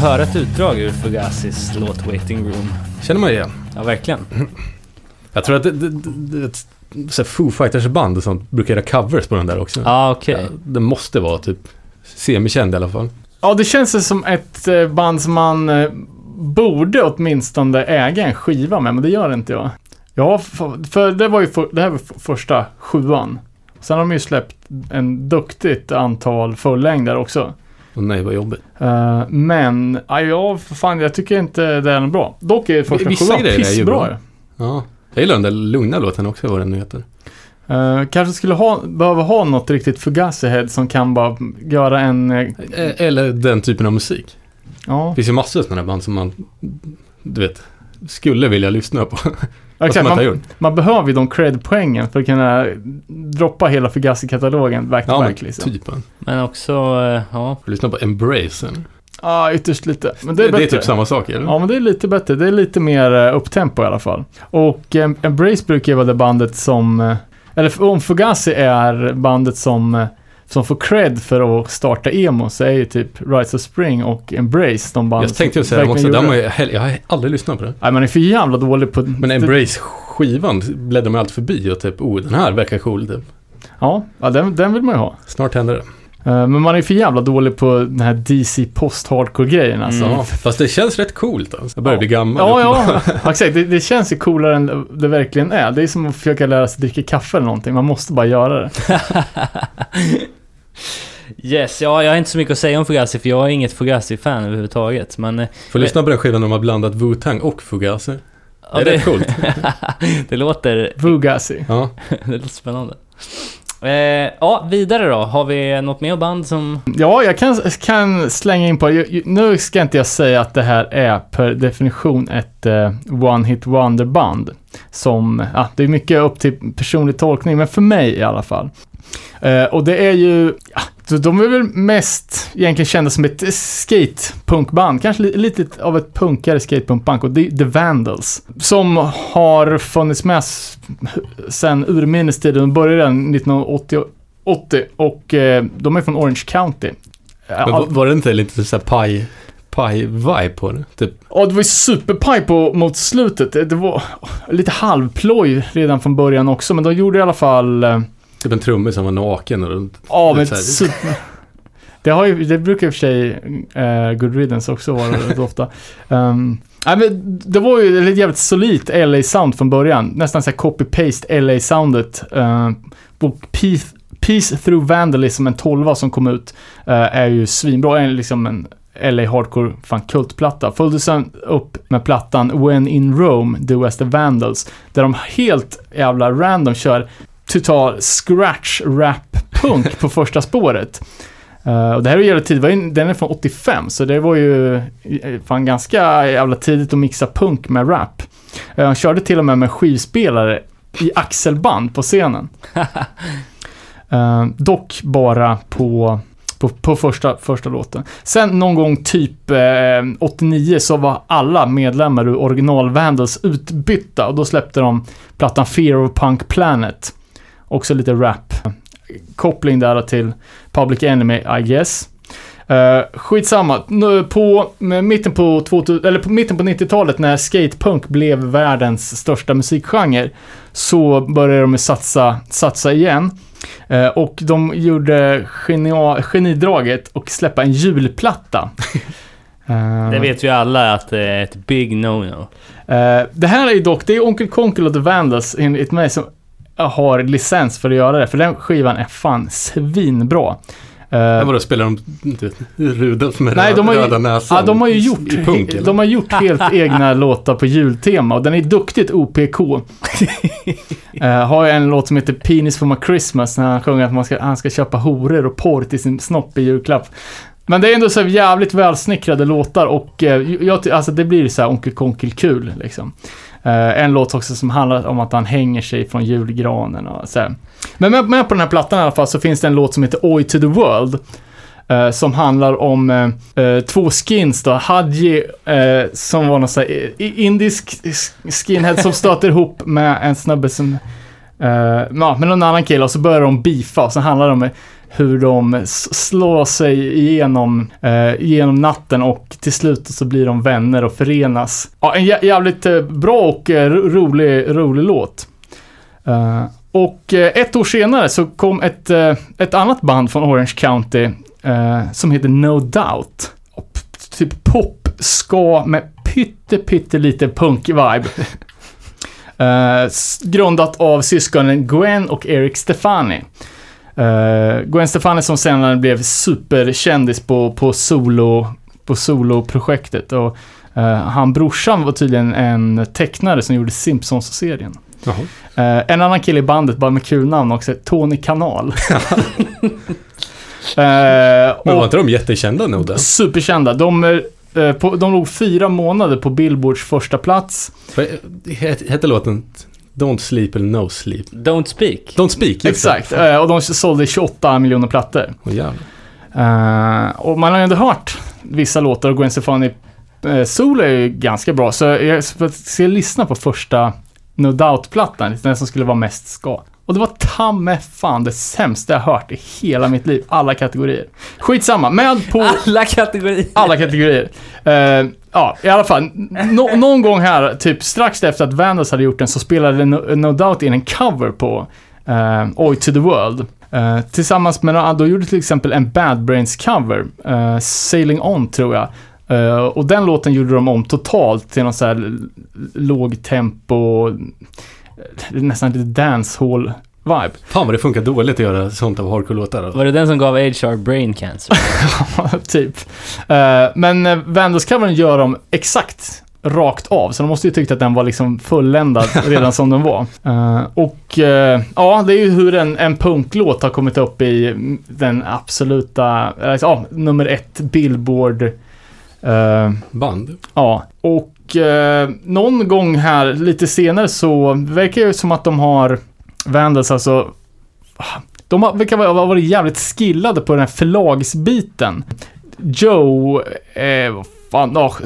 Höra ett utdrag ur Fugazis låt Waiting Room. Känner man igen. Ja, verkligen. Jag tror att det, det, det, det ett så här Foo Fighters band och sånt brukar göra covers på den där också. Ja, okej. Ja, det måste vara typ semikänd i alla fall. Ja, det känns som ett eh, band som man eh, borde åtminstone äga en skiva med, men det gör inte jag. Ja, för, för det var ju för, det här var första sjuan. Sen har de ju släppt en duktigt antal fullängder också. Och nej, vad jobbigt. Eh, men, ja, ja, för fan, jag tycker inte det är bra. Dock är första Vissa sjuan grejer är ju pissbra. bra. Ja. Jag gillar den där lugna låten också, vad den nu heter. Uh, kanske skulle ha, behöva ha något riktigt Fugazi-head som kan bara göra en... Eh, Eller den typen av musik. ja, Det finns ju massor av sådana band som man, du vet, skulle vilja lyssna på. Exakt. man Man, gjort. man behöver ju de cred-poängen för att kunna droppa hela Fugazi-katalogen back to Ja, men back liksom. typen. Men också, eh, ja. Lyssna på Embrace. eller? Ja, ytterst lite. Men det Det är är, typ samma sak, eller? Ja, men det är lite bättre. Det är lite mer uh, upptempo i alla fall. Och eh, Embrace brukar ju vara det bandet som... eh, eller om Fugazi är bandet som, eh, som får cred för att starta emo så är ju typ Rise of Spring och Embrace de band Jag tänkte ju säga dem också, de jag har aldrig lyssnat på det. Nej, man är för jävla dålig på... Men Embrace-skivan bläddrar man alltid förbi och typ, oh den här verkar cool typ. Ja, ja den, den vill man ju ha. Snart händer det. Eh, men man är för jävla dålig på den här DC post-hardcore-grejen alltså. Ja, fast det känns rätt coolt alltså. Jag börjar bli gammal. Ja, ja, exakt. Det, det känns ju coolare än det verkligen är. Det är som att försöka lära sig dricka kaffe eller någonting. Man måste bara göra det. Yes, ja, jag har inte så mycket att säga om Fugazi för jag är inget Fugazi-fan överhuvudtaget. Men... eh, Får lyssna på den skivan de har blandat Wu-Tang och Fugazi. ja, det är rätt coolt. det låter... Fugazi. Ja. det låter spännande. Eh, ja, vidare då. Har vi något mer band som... Ja, jag kan, kan slänga in på det. Nu ska inte jag säga att det här är per definition ett eh, one-hit wonder-band. Som, ja, det är mycket upp till personlig tolkning, men för mig i alla fall. Eh, och det är ju, ja, de är väl mest egentligen kända som ett skatepunkband, kanske li, lite av ett punkare skatepunkband och det är The Vandals. Som har funnits med s- sen urminnes tider, de började redan 1980 80 och eh, de är från Orange County. Men var, det inte lite såhär paj, paj-vibe på det? Typ, Ja, det var ju superpaj på mot slutet. Det, det var lite halvploj redan från början också, men de gjorde i alla fall... eh, typ en trummis som var naken och Ja, men så. Det, har ju, det brukar i och för sig uh, Good Riddance också vara rätt ofta. Um, nej, men det var ju ett jävligt solidt LA-sound från början. Nästan så här copy-paste LA-soundet. Uh, och Peace, Peace Through Vandalism, en 12 som kom ut, eh, är ju svinbra. Är liksom en LA Hardcore fan kultplatta. Följdes sen upp med plattan When in Rome, Do As The Vandals. Där de helt jävla random kör total scratch rap punk på första spåret. Eh, och det här är jävla tid, det var ju- den är från 85, så det var ju eh, fan ganska jävla tidigt att mixa punk med rap. Uh, han körde till och med med skivspelare i axelband på scenen. Eh, dock bara på, på, på första, första låten. Sen någon gång typ eh, 89 så var alla medlemmar ur original Vandals utbytta och då släppte de plattan Fear of Punk Planet. Också lite rap. Koppling där till Public Enemy, I guess. Uh, skitsamma. Nu på, mitten, på 2000, eller på mitten på 90-talet när skatepunk blev världens största musikgenre så började de satsa, satsa igen. Eh, och de gjorde genia, genidraget och släppa en julplatta. Eh, Det vet ju alla att det är ett big no-no. Eh, det här är dock, det är Onkel Konkel och The Vandals enligt mig som har licens för att göra det, för den skivan är fan svinbra. Eh, Men vadå, spelar de Rudolf med Nej, röda, de har ju- röda näsan Ja, de har ju gjort, i punk eller? de har gjort helt egna låtar på jultema och den är duktigt OPK. uh, har ju en låt som heter Penis for my Christmas när han sjunger att man ska, han ska köpa horor och porr till sin snopp i julklapp. Men det är ändå så jävligt välsnickrade låtar och uh, jag, alltså det blir så här Onkel Konkel kul liksom. Eh, en låt också som handlar om att han hänger sig från julgranen och så här. Men med, med på den här plattan i alla fall så finns det en låt som heter Oi to the World. Uh, som handlar om uh, två skins då. Hadji som var någon sån här indisk skinhead som stöter ihop med en snubbe som Uh, ja, med någon annan kille och så börjar de beefa och så handlar det om hur de slår sig igenom, eh, genom natten och till slut så blir de vänner och förenas. Ja, en jä- jävligt eh, bra och eh, ro- rolig, rolig låt. Eh, och ett år senare så kom ett, ett annat band från Orange County eh, som heter No Doubt. Typ pop ska med pytte, pytte lite punk-vibe. S- grundat av syskonen Gwen och Eric Stefani. Eh, Gwen Stefani som senare blev superkändis på, på solo på soloprojektet och eh, han brorsan var tydligen en tecknare som gjorde Simpsons-serien. Eh, en annan kille i bandet, bara med kul namn också, Tony Kanal. Men var inte de jättekända nog där? Superkända. De, på, de låg fyra månader på Billboards första plats. Hette låten Don't Sleep eller No Sleep? Don't speak. Don't Speak, just det. Exakt. Eh, och de sålde 28 miljoner plattor. Åh, jävlar. Eh, och man har ju ändå hört vissa låtar och Gwen Stefani uh, solo är ju ganska bra. Så jag ska lyssna på första No Doubt-plattan, den som skulle vara mest ska. Och det var ta med fan det sämsta jag hört i hela mitt liv. Alla kategorier. Skitsamma, med på Alla kategorier. alla kategorier. Eh, ja, i alla fall. Nå- någon gång här, typ strax efter att Vandals hade gjort den, så spelade No, no Doubt in en cover på uh, Oi to the World. Eh, tillsammans med, några- de gjorde till exempel en Bad Brains cover, eh, Sailing On tror jag. Eh, och den låten gjorde de om totalt till någon så här l- låg tempo, eh, nästan lite dancehall-vibe. Fan vad det funkar dåligt att göra sånt av hardcore-låtar. Var det den som gav HR brain cancer? typ. Eh, men uh, Vandals-covern gör de exakt rakt av, så de måste ju tyckt att den var liksom fulländad redan som den var. Eh, och eh, ja, det är ju hur en, en punklåt har kommit upp i den absoluta, ja, nummer ett Billboard. eh, Band. Ja, och eh, någon gång här lite senare så verkar det som att de har Vandals alltså de har, verkar ha varit jävligt skillade på den här förlagsbiten. Joe, eh, vad fan, oh,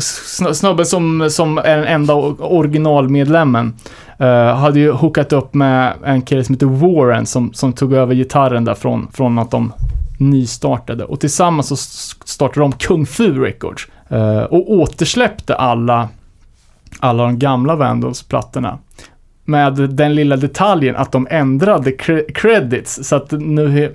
snubben som, som är den enda originalmedlemmen, eh, hade ju hookat upp med en kille som heter Warren som, som tog över gitarren där från, från att de nystartade. Och tillsammans så startade de Kung Fu Records. eh, och återsläppte alla, alla de gamla Vandals-plattorna. Med den lilla detaljen att de ändrade cre- credits. Så att nu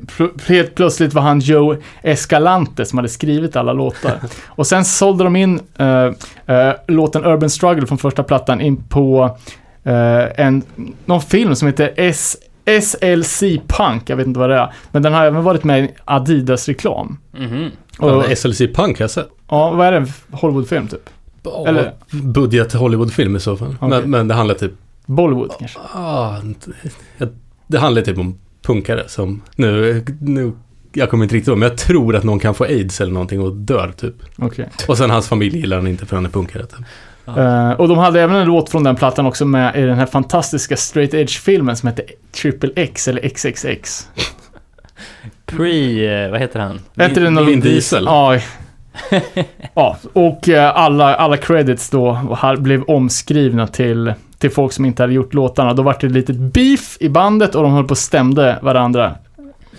helt plötsligt var han Joe Escalante som hade skrivit alla låtar. Och sen sålde de in eh, eh, låten Urban Struggle från första plattan in på eh, en, någon film som heter S SLC Punk, jag vet inte vad det är. Men den har även varit med i Adidas-reklam. Mhm. Och, Fan, SLC Punk har jag sett. ja, vad är det? Hollywoodfilm typ? Ja, Eller- Budget Hollywoodfilm i så fall. Okej. Men, men det handlar typ... Bollywood kanske? Ah, inte- jag- det handlar typ om punkare som... Nu, nu... Jag kommer inte riktigt ihåg, men jag tror att någon kan få aids eller någonting och dör typ. Okej. Och sen hans familj gillar han inte för han är punkare. Typ. Eh, och de hade även en låt från den plattan också med i den här fantastiska straight edge-filmen som heter Triple X eller XXX. Pre, eh, vad heter han? Inte det någon Vin Diesel? Ja. Ja, och eh, alla, alla credits då blev omskrivna till, till folk som inte hade gjort låtarna. Då var det ett litet beef i bandet och de höll på och stämde varandra.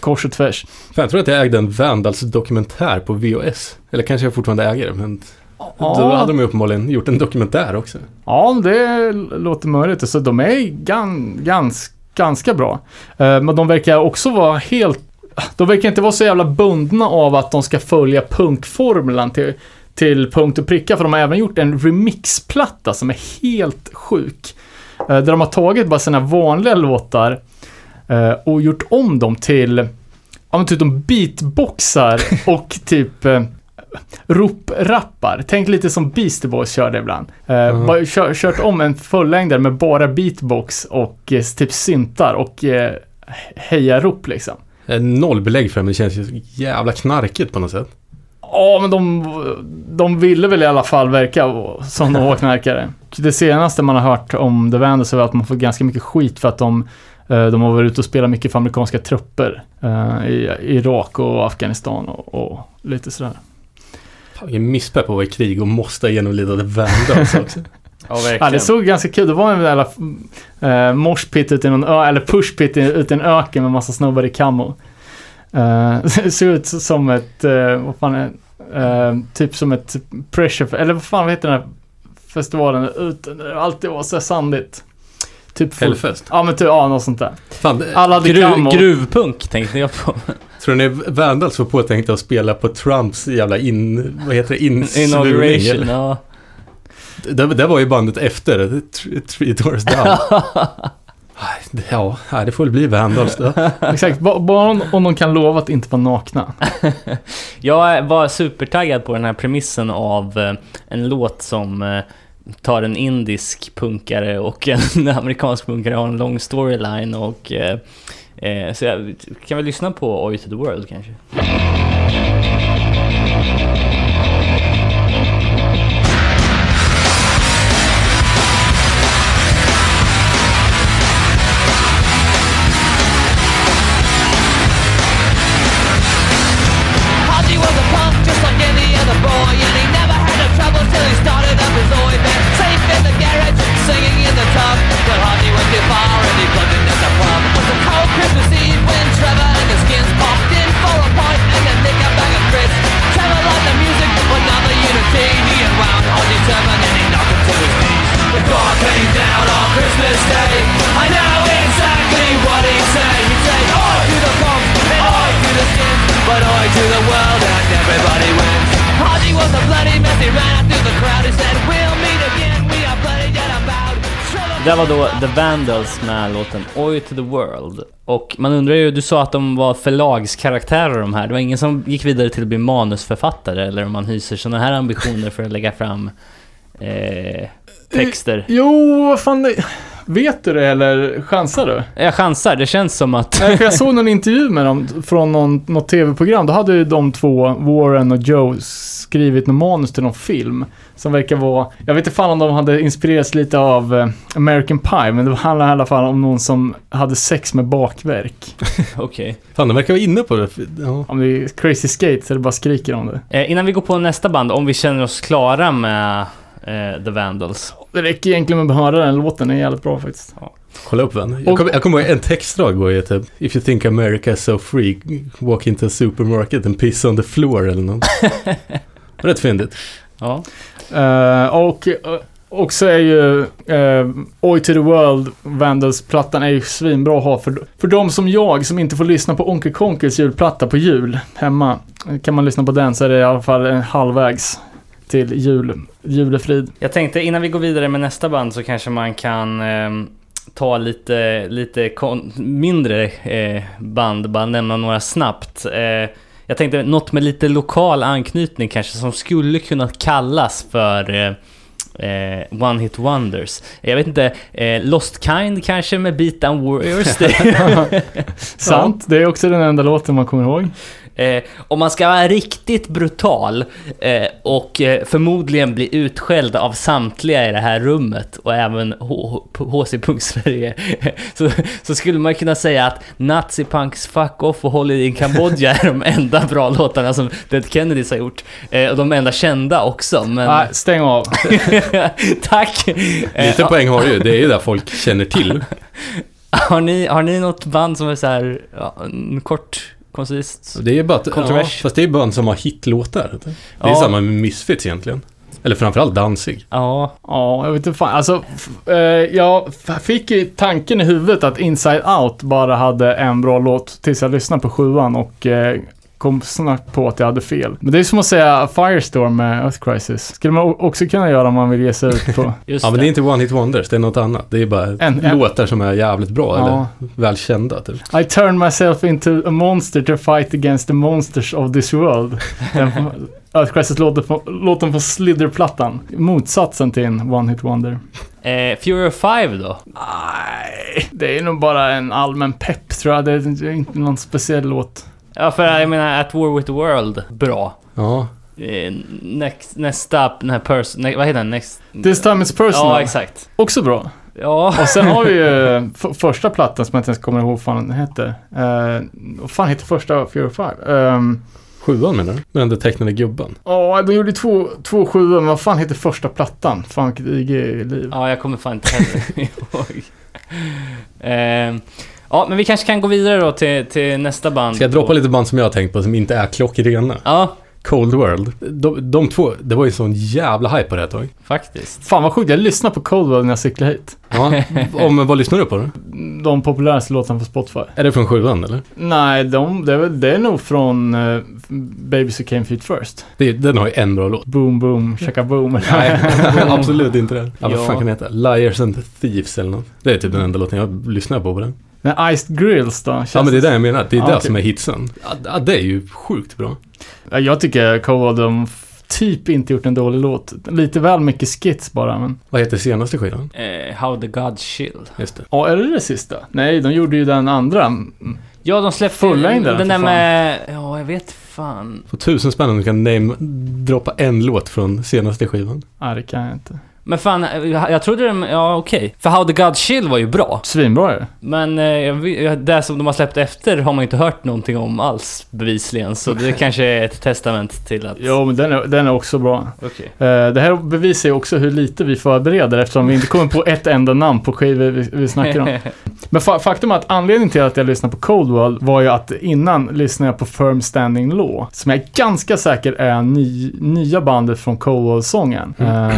Kors och tvärs. Fan, jag tror att jag ägde en Vandals dokumentär på VHS. Eller kanske jag fortfarande äger men... Då hade de ju uppenbarligen gjort en dokumentär också. Ja, det låter möjligt. Så de är gan, gans, ganska bra. Eh, Men de verkar också vara helt... De verkar inte vara så jävla bundna av att de ska följa punkformulan till, till punkt och pricka. För de har även gjort en remixplatta som är helt sjuk. Eh, Där de har tagit bara sina vanliga låtar eh, och gjort om dem till... Ja men typ de beatboxar och typ... eh, Rop-rappar. Tänk lite som Beastie Boys körde ibland. Eh, Mhm. bara kör, kört om en fullängdare med bara beatbox och eh, typ syntar och eh, hejarop liksom. Eh, Noll belägg för det, men det känns ju jävla knarkigt på något sätt. Ja, men de, de ville väl i alla fall verka som de knarkare. Det senaste man har hört om The Vandals är att man får ganska mycket skit för att de, eh, de har varit ute och spelat mycket för amerikanska trupper eh, i Irak och Afghanistan och, och lite sådär. Vilken misspepp på att vara i krig och måste genomlida det Vandals också. Ja, verkligen. Ja, det såg ganska kul. Det var en jävla uh, moshpit ute i någon ö, eller pushpit ute i en öken med massa snubbar i camo. Uh, det såg ut som ett, uh, vad fan är uh, typ som ett pressure, eller vad fan vad heter den här festivalen ute, där det alltid var så sandigt. Typ full- Hellfest. Ja men typ, ja något sånt där. Fan, Alla hade Gru, camo. gruvpunk tänkte jag på. Tror ni Vandals var påtänkta att spela på Trumps jävla in... Vad heter det? Insvurning? Inauguration, eller? ja. Det, det var ju bandet efter Three- Doors Down. ja, det får väl bli Vandals då. Exakt, ba- bara om, om de kan lova att inte vara nakna. Jag var supertaggad på den här premissen av eh, en låt som eh, tar en indisk punkare och en amerikansk punkare har en lång storyline och eh, eh, så jag kan väl lyssna på Oi to the World kanske. Det var då The Vandals med låten Oi to the World. Och man undrar ju, du sa att de var förlagskaraktärer de här. Det var ingen som gick vidare till att bli manusförfattare eller om man hyser sådana här ambitioner för att lägga fram eh, texter. Jo, vad fan det... Vet du det eller chansar du? Jag chansar, det känns som att... Nej, för jag såg någon intervju med dem från någon, något tv-program. Då hade ju de två, Warren och Joe, skrivit någon manus till någon film. Som verkar vara, jag vet inte fan om de hade inspirerats lite av eh, American Pie, men det handlar i alla fall om någon som hade sex med bakverk. Okej. Fan, de verkar vara inne på det. Ja. Om det är Crazy Skate så det bara skriker om det. Eh, innan vi går på nästa band, om vi känner oss klara med eh, The Vandals. Det räcker egentligen med att höra den låten, den är jävligt bra faktiskt. Kolla upp den. Jag kommer kommer ihåg en textrad går ju typ If you think America is so free, walk into a supermarket and piss on the floor eller något. Rätt fyndigt. Ja. Eh, och uh, också är ju uh, Oi to the World, Vandals-plattan är ju svinbra att ha för, för de som jag som inte får lyssna på Onkel Konkels julplatta på jul hemma. Kan man lyssna på den så är det i alla fall en halvvägs till jul, julefrid. Jag tänkte innan vi går vidare med nästa band så kanske man kan ehm, ta lite, lite kon- mindre eh, band, bara nämna några snabbt. Eh, jag tänkte något med lite lokal anknytning kanske som skulle kunna kallas för eh, eh, One Hit Wonders. Jag vet inte, eh, Lost Kind kanske med Beatdown Warriors? Det- Sant, det är också den enda låten man kommer ihåg. Eh, om man ska vara riktigt brutal eh, och eh, förmodligen bli utskälld av samtliga i det här rummet och även H- H- HC Sverige så, så skulle man kunna säga att Nazipunks Fuck Off och Holiday in Kambodja är de enda bra låtarna som Dead Kennedys har gjort. Eh, och de enda kända också, men... Nej, stäng av. Tack! Eh, Lite poäng har du ju. Det är ju där folk känner till. har, ni, har ni något band som är så här, ja, en kort, koncist? Det är ju bara att, ja, fast det är band som har hitlåtar. Det är Ja. samma med Misfits egentligen. Eller framförallt Danzig. Ja, Ja, jag vet inte fan. Alltså, f- eh, jag f- fick ju tanken i huvudet att Inside Out bara hade en bra låt tills jag lyssnade på sjuan och eh, kom snabbt på att jag hade fel. Men det är som att säga Firestorm med Earth Crisis. Skulle man också kunna göra om man vill ge sig ut på... just Ja, men det är inte One Hit Wonders, det är något annat. Det är bara En- en- låtar som är jävligt bra, Ja. eller välkända. Typ. I turn myself into a monster to fight against the monsters of this world. Earth Crisis-låten från, från Slither-plattan. Motsatsen till en One Hit Wonder. Eh, Fury of Five då? Nej, det är nog bara en allmän pepp tror jag. Det är inte någon speciell låt. Ja, för jag menar, At War with the World, bra. Ja. Eh, next, nästa, den här person, ne, vad heter den? Next... This time it's personal. Ja, exakt. Också bra. Ja, Och sen har vi ju första plattan som jag inte ens kommer ihåg vad fan den hette. Uh, vad fan heter första Fear of Five? Um, Sjuan menar du? Med den där tecknade gubben. Ja, de gjorde två, två sjuor, men vad fan heter första plattan? Fan vilket IG-liv. ja, jag kommer fan inte heller ihåg. Eh, ja, men vi kanske kan gå vidare då till, till nästa band. Ska jag droppa lite band som jag har tänkt på som inte är klockrena? Ja, Cold World. De, de två, det var ju sån jävla hype på det här ett tag. Faktiskt. Fan vad sjukt, jag lyssnade på Coldwell när jag cyklade hit. Ja, om, vad lyssnar du på då? De populäraste låtarna på Spotify. Är det från sjuan eller? Nej, de, det, är, det är nog från uh, Babies Who Came Feet First. Det, den har ju en bra låt. Boom boom, chaka boom. Nej, absolut inte det. Ja, vad fan kan den heta? Liars and Thieves eller något. Det är typ den enda låten jag lyssnar på på den. Men Iced Grills då? Ja men det är det jag menar. Det är Ja, det okej. som är hitsen. Ja, det är ju sjukt bra. Ja, Jag tycker Coldwell, de typ inte gjort en dålig låt. Lite väl mycket skits bara, men... Vad heter senaste skivan? Eh, How the Gods Chill. Just det. Ja, är det det sista? Nej, de gjorde ju den andra. Mm. Ja, de släppte Fullängdaren, den där fan. med... Ja, jag vet fan. På tusen spänn om du kan name, droppa en låt från senaste skivan. Nej, det kan jag inte. Men fan, jag, jag trodde den... Ja, okej. För How the Gods Chill var ju bra. Svinbra är det. Men eh, jag, vet- jag- det som de har släppt efter har man ju inte hört någonting om alls bevisligen. Så det kanske är ett testament till att... Jo, men den är, den är också bra. Okej. Eh, det här bevisar ju också hur lite vi förbereder eftersom vi inte kommer på ett enda namn på skivor vi, vi snackar om. Men fa faktum är att anledningen till att jag lyssnade på Coldwell var ju att innan lyssnade jag på Firm Standing Law, som jag är ganska säker är ny, nya bandet från Coldwell-sången. Eh,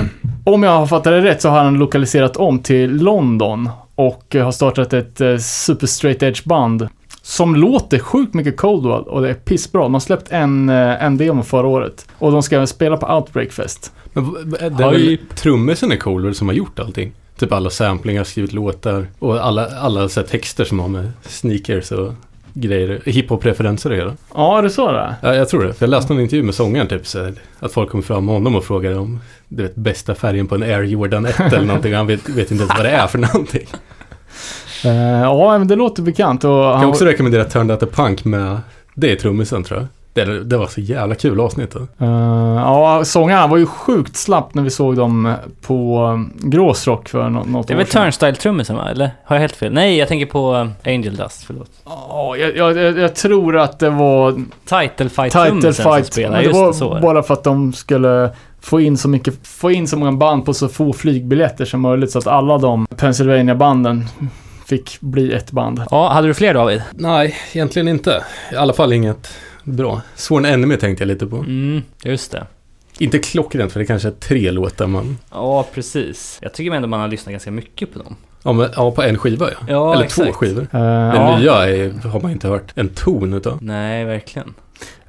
om jag har fattat det rätt så har han lokaliserat om till London och eh, har startat ett eh, super straight edge band som låter sjukt mycket Coldwell och det är pissbra. De har släppt en, eh, en demo förra året och de ska även spela på Outbreak Fest. Men det är väl Hype. trummisen i Coldwell som har gjort allting? Typ alla samplingar, skrivit låtar och alla, alla så här texter som har med sneakers och grejer, hiphop-referenser och hela. Ja, det så det är. Ja, jag tror det. För jag läste en intervju med sångaren typ så här, att folk kom fram med honom och frågade om du vet, bästa färgen på en Air Jordan 1 eller någonting. Han vet, vet inte ens vad det är för någonting. Eh, ja, men det låter bekant. Och Jag kan också rekommendera Turn Out The Punk med det är trummisen tror jag. Det, det var så jävla kul avsnitt. Då. eh, ja, sångaren var ju sjukt slapp när vi såg dem på um, Gråsrock för nå- något Det är år väl sedan. Turnstyle-trummisen va? Eller? Har jag helt fel? Nej, jag tänker på eh, Angel Dust, förlåt. Ja, jag, jag, jag, jag tror att det var Title Title Fight-trummisen som Fight. spelar, Men det just var så bara för att de skulle få in så mycket, få in så många band på så få flygbiljetter som möjligt så att alla de Pennsylvania-banden fick bli ett band. Ja, hade du fler David? Nej, egentligen inte. I alla fall inget bra. Sworn Enemy tänkte jag lite på. Mm, just det. Inte klockrent för det kanske är tre låtar man... Ja, precis. Jag tycker ändå man har lyssnat ganska mycket på dem. Ja, men, ja på en skiva ja. Ja, Eller exakt. två skivor. Eh, Den ja, nya är, har man inte hört en ton utav. Nej, verkligen.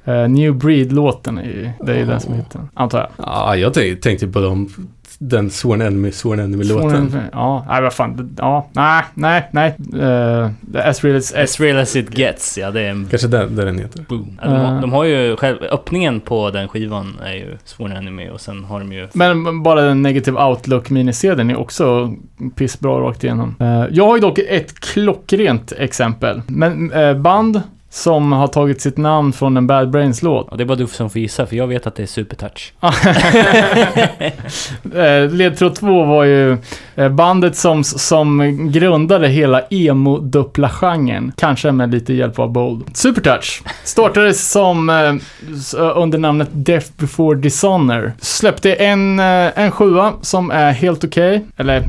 eh, New Breed-låten är ju, det är ju den som heter antar jag. Ja, jag tänkte, tänkte på dem, den Sworn Enemy, Sworn Enemy-låten. Ja, nej vad fan. Ja, nej, nej, nej. Uh, as real as... As real as it gets, ja det är en Kanske den, där den heter. boom. Ja, de, har, Eh. de har ju själv, öppningen på den skivan är ju Sworn Enemy och sen har de ju... Men bara den negative outlook minisedeln är också pissbra rakt igenom. Eh, jag har ju dock ett klockrent exempel. Men eh, band som har tagit sitt namn från en Bad Brains-låt. Och det är bara du som får gissa, för jag vet att det är Supertouch. Eh, Ledtråd två var ju eh, bandet som, som grundade hela emo-duppla-genren. Kanske med lite hjälp av Bold. Supertouch startades som eh, under namnet Death Before Dishonor. Släppte en, en sjua som är helt okej, eller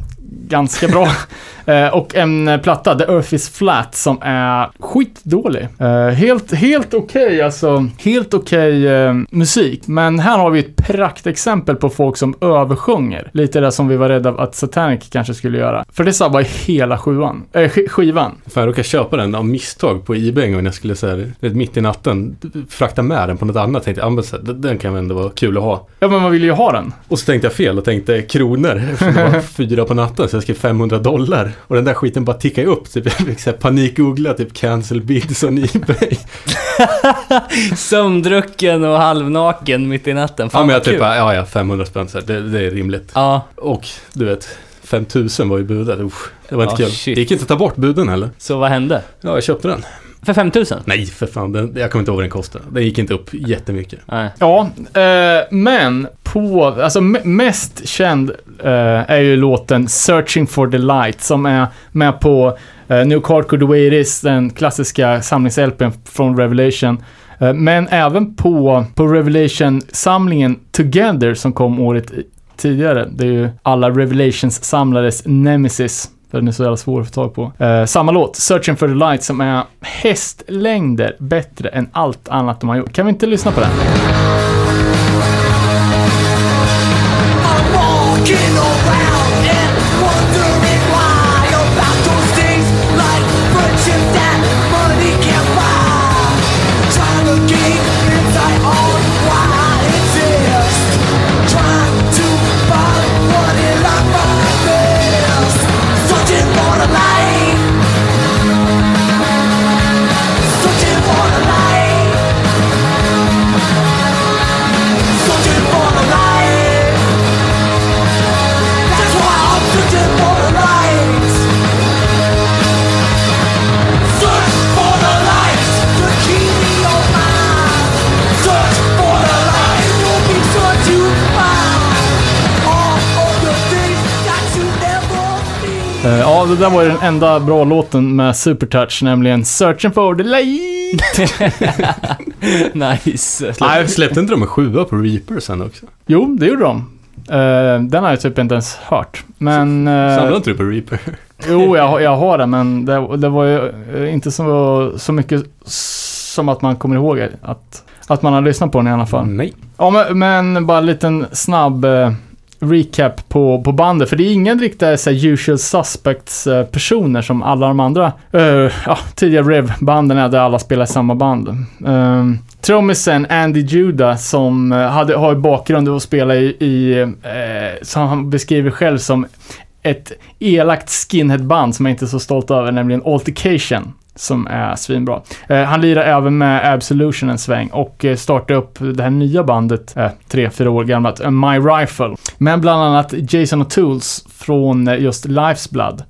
ganska bra. Eh, och en platta, The Earth is Flat, som är skitdålig. Eh, helt helt okej, alltså. Helt okej eh, musik. Men här har vi ett praktexempel på folk som översjunger. Lite det som vi var rädda att Satanic kanske skulle göra. För det sabbar hela sjuan, äh, sk- skivan. Fan, jag råkade köpa den av misstag på Ebay en gång när jag skulle säga mitt i natten frakta med den på något annat. Tänkte jag, ah, den kan väl ändå vara kul att ha. Ja, men man vill ju ha den. Och så tänkte jag fel och tänkte kronor. För det var fyra på natten så jag skrev 500 dollar. Och den där skiten bara tickade upp. Typ, jag fick panikgoogla typ cancel bids on Ebay. Sömndrucken och halvnaken mitt i natten. Fan ja men jag typ ja ja 500 spänn så här, det, det är rimligt. Ja, Och du vet, 5000 var ju budet. Usch, det var inte Ja, kul. shit. Det gick inte att ta bort buden heller. så vad hände? Ja, jag köpte den. För 5000? Nej, för fan. Den, jag kommer inte ihåg vad den kostade. Den gick inte upp jättemycket. Nej. Ja, eh, men på, alltså me- mest känd eh, är ju låten Searching for the Light som är med på eh, New Hardcore The Way It Is, den klassiska samlings-LPn från Revelation. Eh, men även på, på Revelation-samlingen Together som kom året tidigare. Det är ju alla Revelations-samlares nemesis. För den är så jävla svår att få tag på. Eh, samma låt, Searching for the light, som är hästlängder bättre än allt annat de har gjort. Kan vi inte lyssna på den? I'm walking det där var ju den enda bra låten med Supertouch, nämligen Searching for the light. nice. Nej, släppte inte de en sjua på Reaper sen också? Jo, det gjorde de. Eh, den har jag typ inte ens hört. Men... eh, Samlade inte du på Reaper? Jo, jag, har- jag har det, men det, det var ju eh, inte så, så mycket som att man kommer ihåg att, att man har lyssnat på den i alla fall. Nej. Ja, men, men bara en liten snabb eh, recap på, på bandet. För det är ingen riktigt eh, så här, usual suspects eh, personer som alla de andra uh, ja, tidiga Rev-banden är där alla spelar i samma band. Uh, Trummisen Andy Judah som hade, har bakgrund och spelar i, i uh, som han beskriver själv som ett elakt skinheadband som jag inte är så stolt över, nämligen Altercation. Som är svinbra. Eh, han lirar även med Absolution en sväng och eh, startade upp det här nya bandet, eh, tre, fyra år gammalt, eh, My Rifle. Men bland annat Jason O'Tools från eh, just Life's Blood.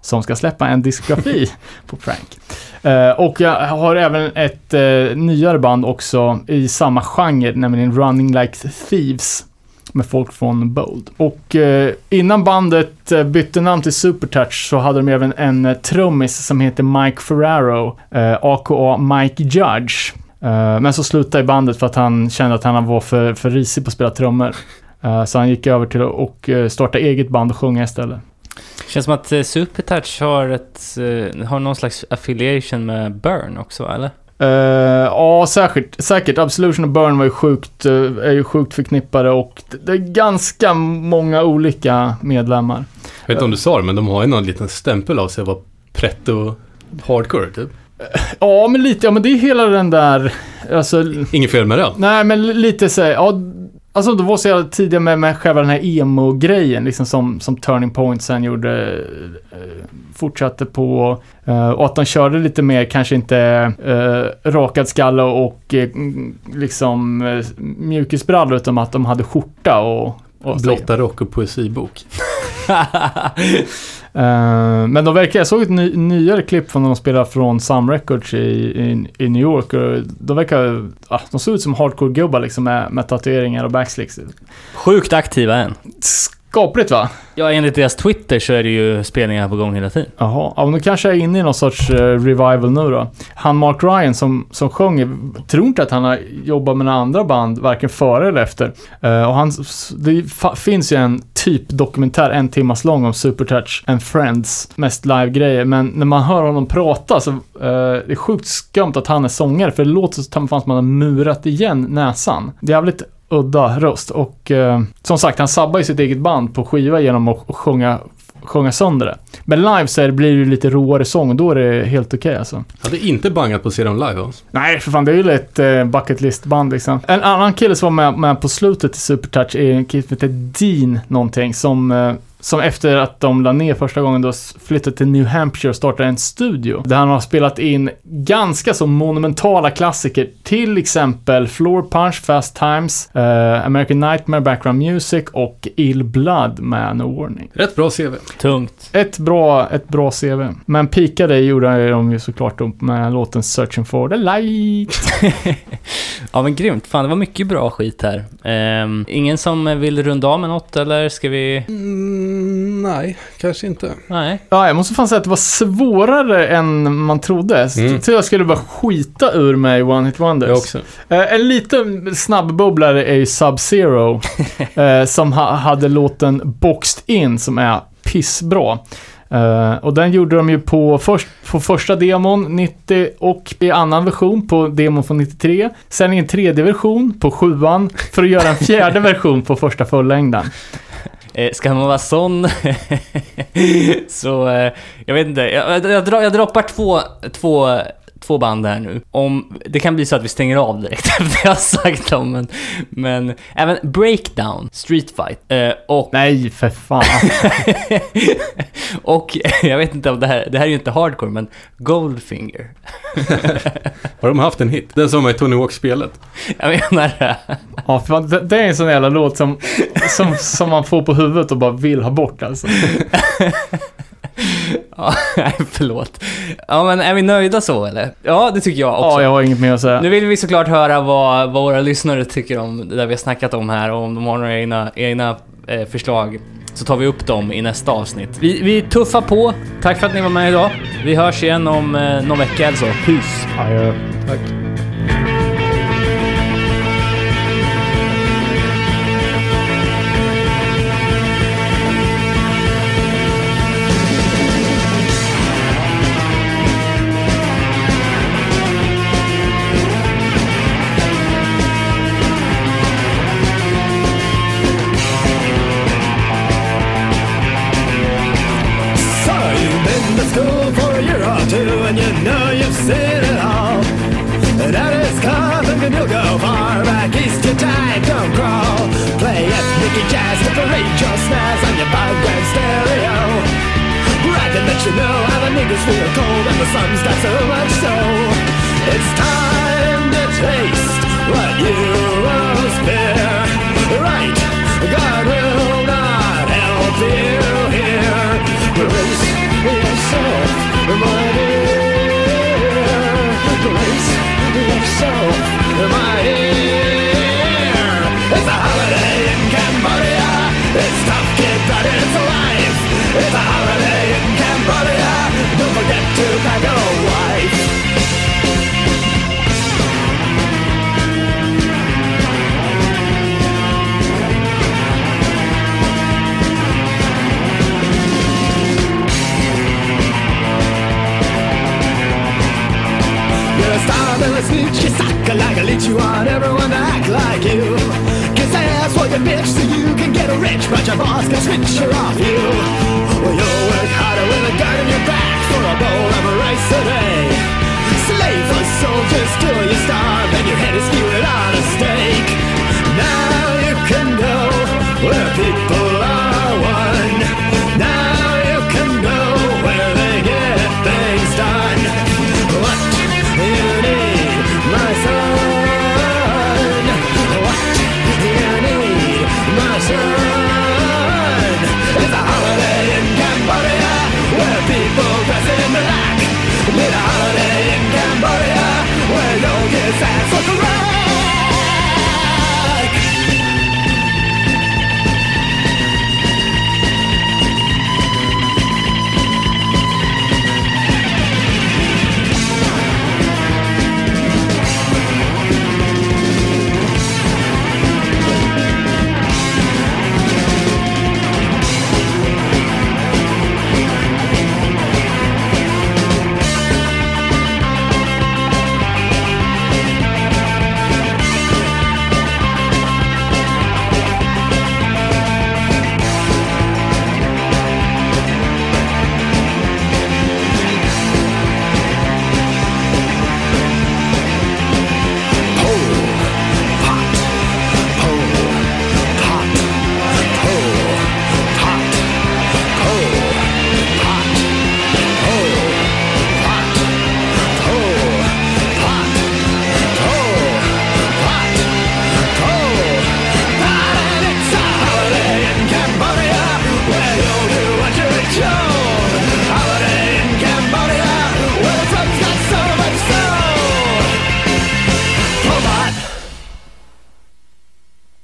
Som ska släppa en diskografi på Prank. Eh, och jag har även ett nyare band också i samma genre, nämligen Running Like Thieves med folk från Bold. Och eh, innan bandet eh, bytte namn till Supertouch så hade de även en eh, trummis som heter Mike Ferraro, eh, aka Mike Judge. Eh, men så slutade bandet för att han kände att han var för, för risig på att spela trummor. Eh, så han gick över till att och, starta eget band och sjunga istället. Känns som att Supertouch har, ett, har någon slags affiliation med Burn också, eller? Eh, ja, säkert. Säkert. Absolution och Burn var ju sjukt, eh, är ju sjukt förknippade och det- är ganska många olika medlemmar. Jag vet inte om du sa det, men de har ju någon liten stämpel av sig att vara pretto hardcore, typ. Ja, men lite, ja men det är hela den där, alltså, Inget fel med det. nej men lite så ja, alltså det var så jävla tidiga med, med själva den här emo-grejen, liksom som, som Turning Point sen gjorde, eh, fortsatte på, eh, och att de körde lite mer, kanske inte eh, rakad skalle och mm, liksom eh, mjukisbrallor, utan att de hade skjorta och, och Blotta rock och poesibok. Eh, men de verkar, jag såg ett ny, nyare klipp från när de spelade från Some Records i, i, i New York och de verkar, ah, de såg ut som hardcore-gubbar liksom med, med tatueringar och backslicks. Sjukt aktiva än. Skapligt va? Ja, enligt deras Twitter så är det ju spelningar på gång hela tiden. Jaha, ja, men då kanske jag är inne i någon sorts eh, revival nu då. Han Mark Ryan som, som sjunger, tror inte att han har jobbat med några andra band, varken före eller efter. Eh, och han, det finns ju en typ dokumentär, en timmas lång om Supertouch and Friends, mest live-grejer. Men när man hör honom prata så, eh, det är sjukt skumt att han är sångare, för det låter som fan som man har murat igen näsan. Det är jävligt udda röst och eh, som sagt, han sabbar ju sitt eget band på skiva genom att sjunga sjunga sönder det. Men live så det, blir det lite råare sång och då är det helt okej alltså. Jag hade inte bangat på att se dem live. Alltså. Nej, för fan det är ju ett eh, bucket list band liksom. En annan kille som var med, med på slutet i Supertouch är en kille som heter Dean någonting som eh, som efter att de la ner första gången då flyttade till New Hampshire och startade en studio. Där han har spelat in ganska så monumentala klassiker. Till exempel Floor Punch, Fast Times, eh, American Nightmare, Background Music och Ill Blood med No Warning. Rätt bra CV. Tungt. Ett bra, ett bra CV. Men pikade gjorde de ju såklart med låten Searching for the light. Ja men grymt. Fan, det var mycket bra skit här. Ehm, ingen som vill runda av med något eller ska vi... Mm, nej, kanske inte. Nej. Ja, jag måste fan säga att det var svårare än man trodde. Mm. Jag trodde jag skulle bara skita ur mig One Hit Wonders. Jag också. Eh, en liten snabbbubblare är ju Sub-Zero. eh, som ha, hade låten Boxed In som är pissbra. Eh, och den gjorde de ju på, först, på första demon 90 och i annan version på demon från 93. Sen i en tredje version på sjuan för att göra en fjärde version på första fullängden. Eh, ska man vara sån så, eh, jag vet inte. Jag, jag, jag droppar två, två, två band här nu. Om, det kan bli så att vi stänger av direkt efter jag har sagt dem, men, men även Breakdown, Street Fight eh, och, Nej, för fan. och jag vet inte om det här, det här är ju inte hardcore, men Goldfinger. Har de haft en hit? Den som i Tony Hawk-spelet. Jag menar det. Ja, för det, det är en sån jävla låt som, som, som man får på huvudet och bara vill ha bort alltså. ja, förlåt. Ja, men är vi nöjda så eller? Ja, det tycker jag också. Ja, jag har inget mer att säga. Nu vill vi såklart höra vad, vad våra lyssnare tycker om det där vi har snackat om här och om de har några egna, egna eh, förslag så tar vi upp dem i nästa avsnitt. Vi, vi tuffar på. Tack för att ni var med idag. Vi hörs igen om eh, någon vecka eller så. Puss! Adjö. Tack. you know how the niggas feel cold and the sun's got so much so. It's time to taste what you always fear. Right a bitch so you can get rich But your boss can switch her off you. sad.